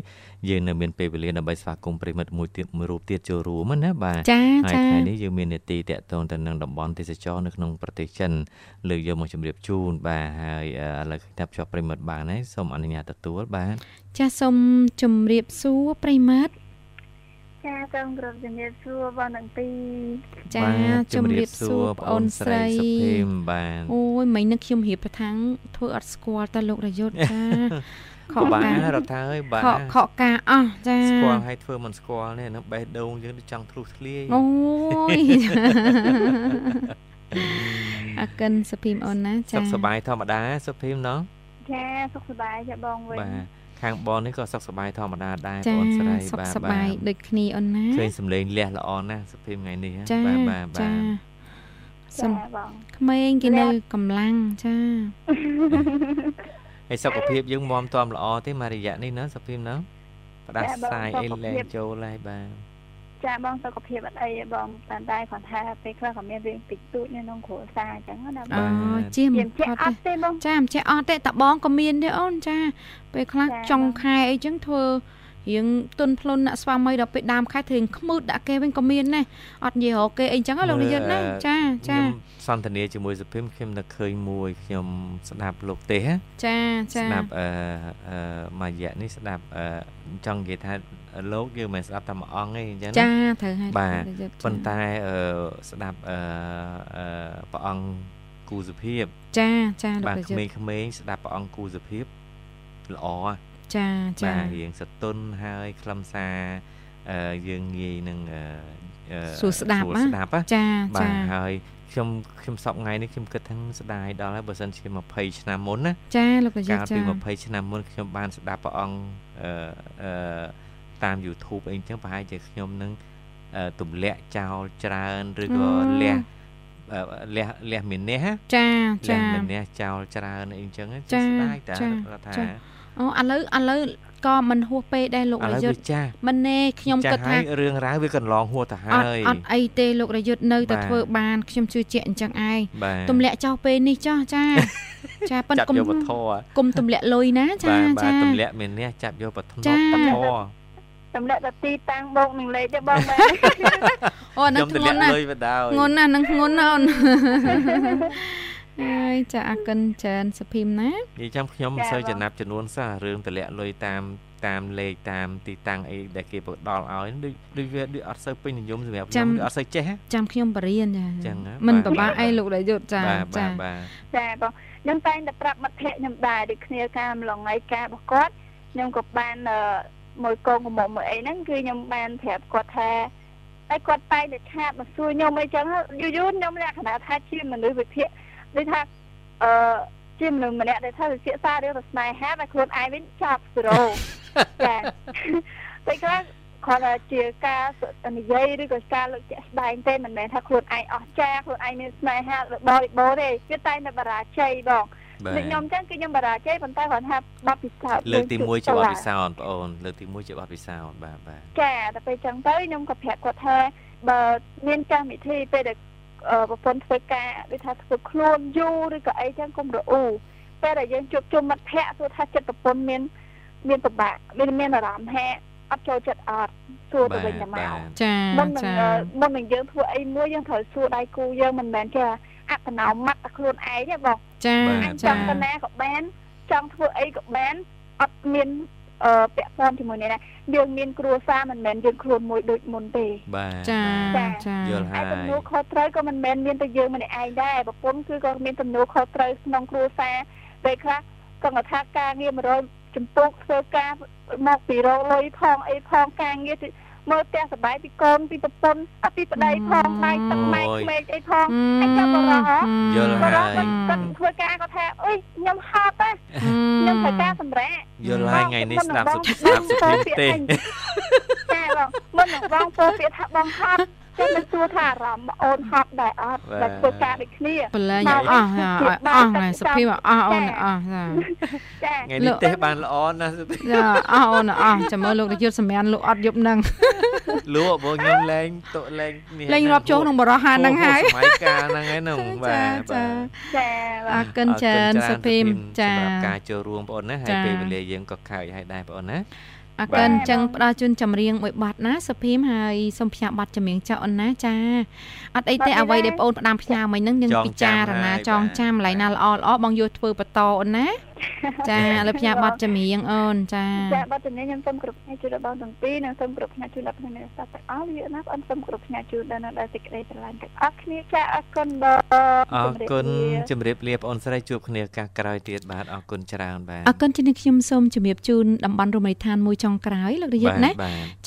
Speaker 1: យើងនៅមានពេលវេលាដើម្បីស្វាគមន៍ប្រិមិត្តមួយទៀតមួយរូបទៀតចូលរួមណាបាទ
Speaker 3: ហើយ
Speaker 1: ថ្ងៃនេះយើងមាននេតិតកតងទៅនឹងតំបន់ទេសចរនៅក្នុងប្រទេសចិនលើកយកមកជម្រាបជូនបាទហើយឥឡូវឃើញថាភ្ជាប់ប្រិមិត្តបានហើយសូមអនុញ្ញាតទទួលបាទ
Speaker 3: ចាសសូមជម្រាបសួរប្រិមិត្ត
Speaker 4: ចាសូមគោរពជំរាបសួរបងទាំងពីរ
Speaker 3: ចាជំរាបសួរបងអូនស្រីសុ
Speaker 1: ភីមបាទ
Speaker 3: អូយមិញនឹងខ្ញុំរៀបប្រថាំងធ្វើអត់ស្គាល់តើលោករយុទ្ធចា
Speaker 1: ខកការរដ្ឋាអើយបាទ
Speaker 3: ខកខកការអស់ចា
Speaker 1: ស្គាល់ឲ្យធ្វើមិនស្គាល់នេះនឹងបេះដូងយើងចង់ធ្លុះធ្លាយ
Speaker 3: អូយអកិនសុភីមអូនណា
Speaker 1: ចាសុខសប្បាយធម្មតាសុភីមណោះ
Speaker 4: ចាសុខសប្បាយចាបងវិញ
Speaker 1: បាទ ខាងបងនេះក៏សុខសប្បាយធម្មតាដែរបងស្រី
Speaker 3: បាទសុខសប្បាយដូចគ្នាអូនណា
Speaker 1: ឃើញសំឡេងលះល្អណាស់សុភីមថ្ងៃនេះ
Speaker 3: បាទបាទបាទសំបងក្មេងគេនៅកម្លាំងចា
Speaker 1: ហើយសុខភាពយើងមមតំល្អទេមួយរយៈនេះណាសុភីមណាផ្ដាសាយអីលែងចូលហើយបាទ
Speaker 4: ចាបងសុខភាពអត់អីបងតែតែគាត់ថាពេលខ្លះក៏មានរឿងតិចតួចនៅក្នុងគ្រួសារអញ្ចឹងណា
Speaker 3: បងអូជាមិន
Speaker 4: អត់ទេបង
Speaker 3: ចាមិនចេះអត់ទេតាបងក៏មានទេអូនចាពេលខ្លះចុងខែអីចឹងធ្វើ រៀងទុនផ្លុនអ្នកស្វាមីដល់ពេលដើមខែធ្វើខ្មើដាក់គេវិញក៏មានដែរអត់និយាយរកគេអីចឹងលោកនាយកណាចាចា
Speaker 1: សន្តានាជាមួយសុភីមខ្ញុំនឹកឃើញមួយខ្ញុំស្ដាប់លោកទេ
Speaker 3: ចាចា
Speaker 1: ស្ដាប់អឺអឺមួយរយៈនេះស្ដាប់អឺចង់និយាយថាលោកយើងមិនស្ដាប់តែមួយអង្គទេអញ្ចឹង
Speaker 3: ចាត្រូវហើយ
Speaker 1: បាទប៉ុន្តែអឺស្ដាប់អឺព្រះអង្គគូសុភាព
Speaker 3: ចាចាលោក
Speaker 1: បាទក្មេងៗស្ដាប់ព្រះអង្គគូសុភាពល្អ
Speaker 3: ចាចា
Speaker 1: បាទរៀងសតុនហើយខ្លឹមសារអឺយើងងាយនឹង
Speaker 3: អឺសួរស្ដាប់
Speaker 1: ស្ដាប់
Speaker 3: ចា
Speaker 1: ចាបាទហើយខ្ញុំខ្ញុំសពថ្ងៃនេះខ្ញុំគិតថាស្ដាយដល់ហើយបើសិនជា20ឆ្នាំមុនណា
Speaker 3: ចាលោកប្រយុទ្ធ
Speaker 1: ចាកាលពី20ឆ្នាំមុនខ្ញុំបានស្ដាប់ព្រះអង្គអឺអឺតាម YouTube អីចឹងប្រហែលជាខ្ញុំនឹងទម្លាក់ចោលច្រើនឬក៏លះលះលះមានះ
Speaker 3: ចា
Speaker 1: ចាលះមានះចោលច្រើនអីចឹងចាស្ដាយតារដ្ឋា
Speaker 3: អូឥឡូវឥឡូវក៏មិនហួសពេកដែរលោករយុទ្ធមិនណែខ្ញុំគិតថា
Speaker 1: រឿងរ៉ាវវាកន្លងហួសទៅហើយ
Speaker 3: អត់អីទេលោករយុទ្ធនៅតែធ្វើបានខ្ញុំជឿជាក់អញ្ចឹងឯងទម្លាក់ចោលពេលនេះចោះចា ចាប៉ុន
Speaker 1: គុំ
Speaker 3: គុំទម្លាក់លុយណាចា
Speaker 1: ចាទម្លាក់មាននេះចាប់យកបឋមបធ
Speaker 6: សម្រាប់តែទីតាំងបងនឹងលេខទេបងមែន
Speaker 3: អូហ្នឹងធ្ងន់ណាស់ធ្ងន់ណាស់នឹងធ្ងន់ណាស់អូន ហើយចាអកិនច្រើនសុភីមណា
Speaker 1: និយាយចាំខ្ញុំមិនសូវចំណាប់ចំនួនសោះរឿងតម្លាក់លុយតាមតាមលេខតាមទីតាំងអីដែលគេផ្ដល់ឲ្យដូចដូចវាដូចអត់សូវពេញនិយមសម្រាប់ខ្ញុំអត់សូវចេះ
Speaker 3: ចាំខ្ញុំបរៀនចា
Speaker 1: ចឹង
Speaker 3: មិនពិបាកអីលោកដែលយុទ្ធចា
Speaker 1: ចា
Speaker 6: ចាចាបងខ្ញុំតែងតែប្រាប់មិត្តភ័ក្ដិខ្ញុំដែរដូចគ្នាការម្លងថ្ងៃការរបស់គាត់ខ្ញុំក៏បានមួយកងកំមុំមួយអីហ្នឹងគឺខ្ញុំបានប្រាប់គាត់ថាតែគាត់តែងតែឆាតមកសួរខ្ញុំអីចឹងយូរយូរខ្ញុំលក្ខណៈថាជាមនុស្សវិភាគ ដូចថាអឺជាមនុស្សម្នាក់ដែលថាវិភាគសាររឿងស្នេហាតែខ្លួនឯងវិញចាប់0ចាតែខ្លះគាត់ថាជាការនិយាយឬក៏ការលើកជាក់ស្ដែងទេមិនមែនថាខ្លួនឯងអស់ចាខ្លួនឯងមានស្នេហាបរិបូរទេគឺតែនៅបរាជ័យបងដូចខ្ញុំចឹងគឺខ្ញុំបរាជ័យប៉ុន្តែគាត់ថាបទពិសោធន៍
Speaker 1: លើកទី1ជាបទពិសោធន៍បងអូនលើកទី1ជាបទពិសោធន៍បាទបាទ
Speaker 6: ចាតែពេលចឹងទៅខ្ញុំក៏ប្រាប់គាត់ថាបើមានកម្មវិធីពេលដែល ប្រពន្ធធ្វើការដូចថាធ្វើខ្លួនយូរឬក៏អីចឹងកុំរអ៊ូពេលដែលយើងជួបជុំមិត្តភ័ក្តិទោះថាចិត្តប្រពន្ធមាន មានពិបាកមានមានអារម្មណ៍ថាអត់ចូលចិត្តអត់សួរទៅវិញទៅមក
Speaker 3: ចា
Speaker 6: មុននឹងមុននឹងយើងធ្វើអីមួយយើងត្រូវសួរដៃគូយើងមិនមែនជាអត្តនោម័តតែខ្លួនឯងទេបង
Speaker 3: ចា
Speaker 6: អញចង់ទៅណាក៏បានចង់ធ្វើអីក៏បានអត់មានអឺ ពាក់ព័ន្ធជាមួយនេះណាយើងមានគ្រួសារមិនមែនយើងខ្លួនមួយដូចមុនទេ
Speaker 1: បាទ
Speaker 3: ចា
Speaker 1: ចាយល់ហើយ
Speaker 6: ទំនួលខុសត្រូវក៏មិនមែនមានតែយើងម្នាក់ឯងដែរប្រពន្ធគឺក៏មានទំនួលខុសត្រូវក្នុងគ្រួសារពេលខ្លះក៏ថាការងារ100ចំពោះធ្វើការមកពីរកលុយផងអីផងការងារ មើលផ្ទះសបាយពីកូនពីប្រពន្ធអពីប្តីផងម៉ែទឹកម៉ែក្មេកអីផងហើយចាំបរោះ
Speaker 1: យល់ហើយ
Speaker 6: គាត់ធ្វើការគាត់ថាអុយខ្ញុំហត់ណាខ្ញុំធ្វើការសម្រាប់
Speaker 1: យល់ហើយថ្ងៃនេះស្ដាប់សុខស្ដាប់សុខទេ
Speaker 6: ចាបងមុននឹងបងពោពាក្យថាបងហត់ ចាំមិនសួរថាអារម្មណ៍អូនហត់ដែរអត់តែធ្វើការដូចគ្នា
Speaker 3: បលែងអស់អស់ថ្ងៃសុភីមកអស់អូនអស់ចា
Speaker 1: ចាថ្ងៃនេះទេបានល្អណាស់សុភី
Speaker 3: ចាអស់អូនអស់ចាំមើលលោកនាយកសម្រាប់លោកអត់យប់នឹង
Speaker 1: លក់បងខ្ញុំលេងតុលេង
Speaker 3: នេះលេងរាប់ចូលក្នុងបរោះហានហ្នឹងហើយ
Speaker 1: សម័យកាលហ្នឹងហើយហ្នឹងបាទ
Speaker 3: ចាចាអរគុណច្រើនសុភីចា
Speaker 1: សម្រាប់ការចូលរួមបងអូនណាហើយពេលវេលាយើងក៏ខើចហើយដែរបងអូនណា
Speaker 3: អរគុណអញ្ចឹងផ្ដល់ជូនចម្រៀងមួយបទណាសុភីមហើយសូមផ្សាយបទចម្រៀងចោអូនណាចាអត់អីទេអ្វីដែលបងអូនផ្ដាំផ្ញើមិញហ្នឹងយើងពិចារណាចងចាំកន្លែងណាល្អល្អបងយកធ្វើបន្តអូនណាចាឥឡូវផ្ញើប័ណ្ណចម្រៀងអូនចា
Speaker 6: ចាប័ណ្ណចម្រៀងខ្ញុំសូមគ្រប់ផ្នែកជូនដល់បងទាំងពីរនិងសូមគ្រប់ផ្នែកជូនដល់ភ្នាក់ងារសាស្ត្រទាំងអស់វាណាបងសូមគ្រប់ផ្នែកជូនដល់នៅដល់សេចក្តីស្រឡាញ់ទាំងអស់គ្នាចាអរគុណបង
Speaker 1: អរគុណជម្រាបលាបងស្រីជួបគ្នាឱកាសក្រោយទៀតបាទអរគុណច្រើនបាទ
Speaker 3: អរគុណជំរាបខ្ញុំសូមជម្រាបជូនតំបន់រមណីយដ្ឋានមួយចុងក្រោយលោកនាយកណា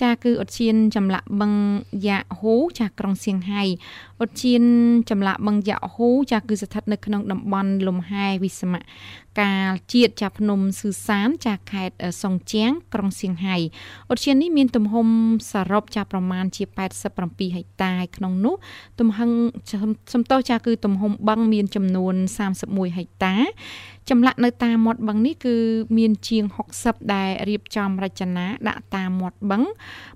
Speaker 3: ចាគឺឧទ្យានចម្លាក់បឹងយ៉ាហ៊ូចាក្រុងសៀងហៃឧទ្យានចម្លាក់បឹងយ៉ាហ៊ូចាគឺស្ថិតនៅក្នុងតំបន់លំហែវិសមៈ កាលជាតិចាភ្នំស៊ឺសានចាខេត្តសុងជាងក្រុងសៀងហៃឧទ្យាននេះមានទំហំសរុបចាប្រមាណជា87ហិកតាក្នុងនោះទំហំសំទោសចាគឺទំហំបឹងមានចំនួន31ហិកតា ចម្លាក់នៅតាមមាត់បឹងនេះគឺមានជាង60ដែលរៀបចំរចនាដាក់តាមមាត់បឹង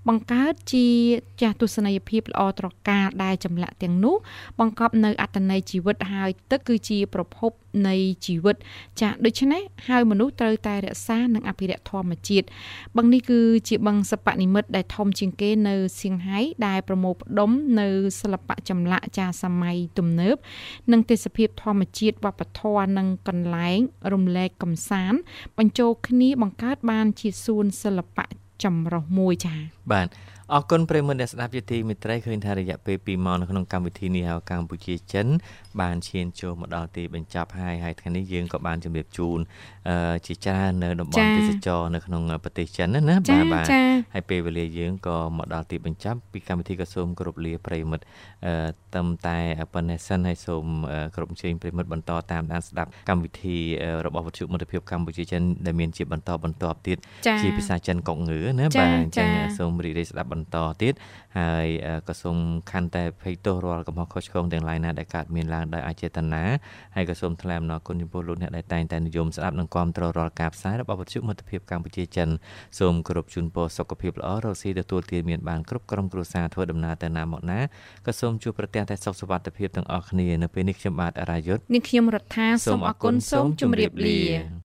Speaker 3: បង្កើតជាចាស់ទស្សនីយភាពល្អត្រកាលដែលចម្លាក់ទាំងនោះបង្កប់នៅអត្តន័យជីវិតហើយទឹកគឺជាប្រភពនៃជីវិត ចាដូច្នេះហើយមនុស្សត្រូវតែរក្សានិងអភិរក្សធម្មជាតិបឹងនេះគឺជាបឹងសិប្បនិមិត្តដែលធំជាងគេនៅសៀងហៃដែលប្រមូលផ្ដុំនៅសិល្បៈចម្លាក់ចាសម័យទំនើបនិងទេសភាពធម្មជាតិវប្បធម៌និងកន្លែងរំលែកកំសាន្តបញ្ចូលគ្នាបង្កើតបានជាសួនសិល្បៈចម្រុះមួយចា៎
Speaker 1: បាទ អរគុណប្រិមត្តអ្នកស្ដាប់ជាទីមេត្រីឃើញថារយៈពេល2ម៉ោងនៅក្នុងកម្មវិធីនេះហៅកម្ពុជាចិន បានឈានចូលមកដល់ទីបញ្ចប់ហើយហើយថ្ងៃនេះយើងក៏បានជម្រាបជូនជាច្រើននៅតំបន់ទេសចរនៅក្នុងប្រទេសចិនណា
Speaker 3: បាទបាទ
Speaker 1: ហើយពេលវេលាយើងក៏មកដល់ទីបញ្ចប់ពីកម្មវិធីក៏សូមគោរពលាប្រិមិត្តត្រឹមតែប៉ុណ្ណេះសិនហើយសូមគោរពអញ្ជើញប្រិមិត្តបន្តតាមដានស្ដាប់កម្មវិធីរបស់វិទ្យុមិត្តភាពកម្ពុជាចិនដែលមានជាបន្តបន្តទៀតជាភាសាចិនកុកងឺណាបាទអញ្ចឹងសូមរីករាយស្ដាប់បន្តទៀតហើយក៏សូមខន្តីភ័យទោសរាល់កំហុសខុសឆ្គងទាំងឡាយណាដែលកើតមានឡើងដោយអចេតនាហើយក៏សូមថ្លែងអំណរគុណចំពោះលោកអ្នកដែលតែងតែនិយមស្ដាប់និងគាំទ្ររាល់ការផ្សាយរបស់វិទ្យុមិត្តភាពកម្ពុជាចិនសូមគោរពជូនពរសុខភាពល្អរកស៊ីទទួលទានមានបានគ្រប់ក្រុមគ្រួសារធ្វើដំណើរទៅណាមកណាក៏សូមជួបប្រទះតែសុខសុវត្ថិភាពទាំងអស់គ្នានៅពេលនេះខ្ញុំបាទអរាយុទ្ធ
Speaker 3: នាងខ្ញុំរដ្ឋាសូមអរគុណសូមជម្រាបលា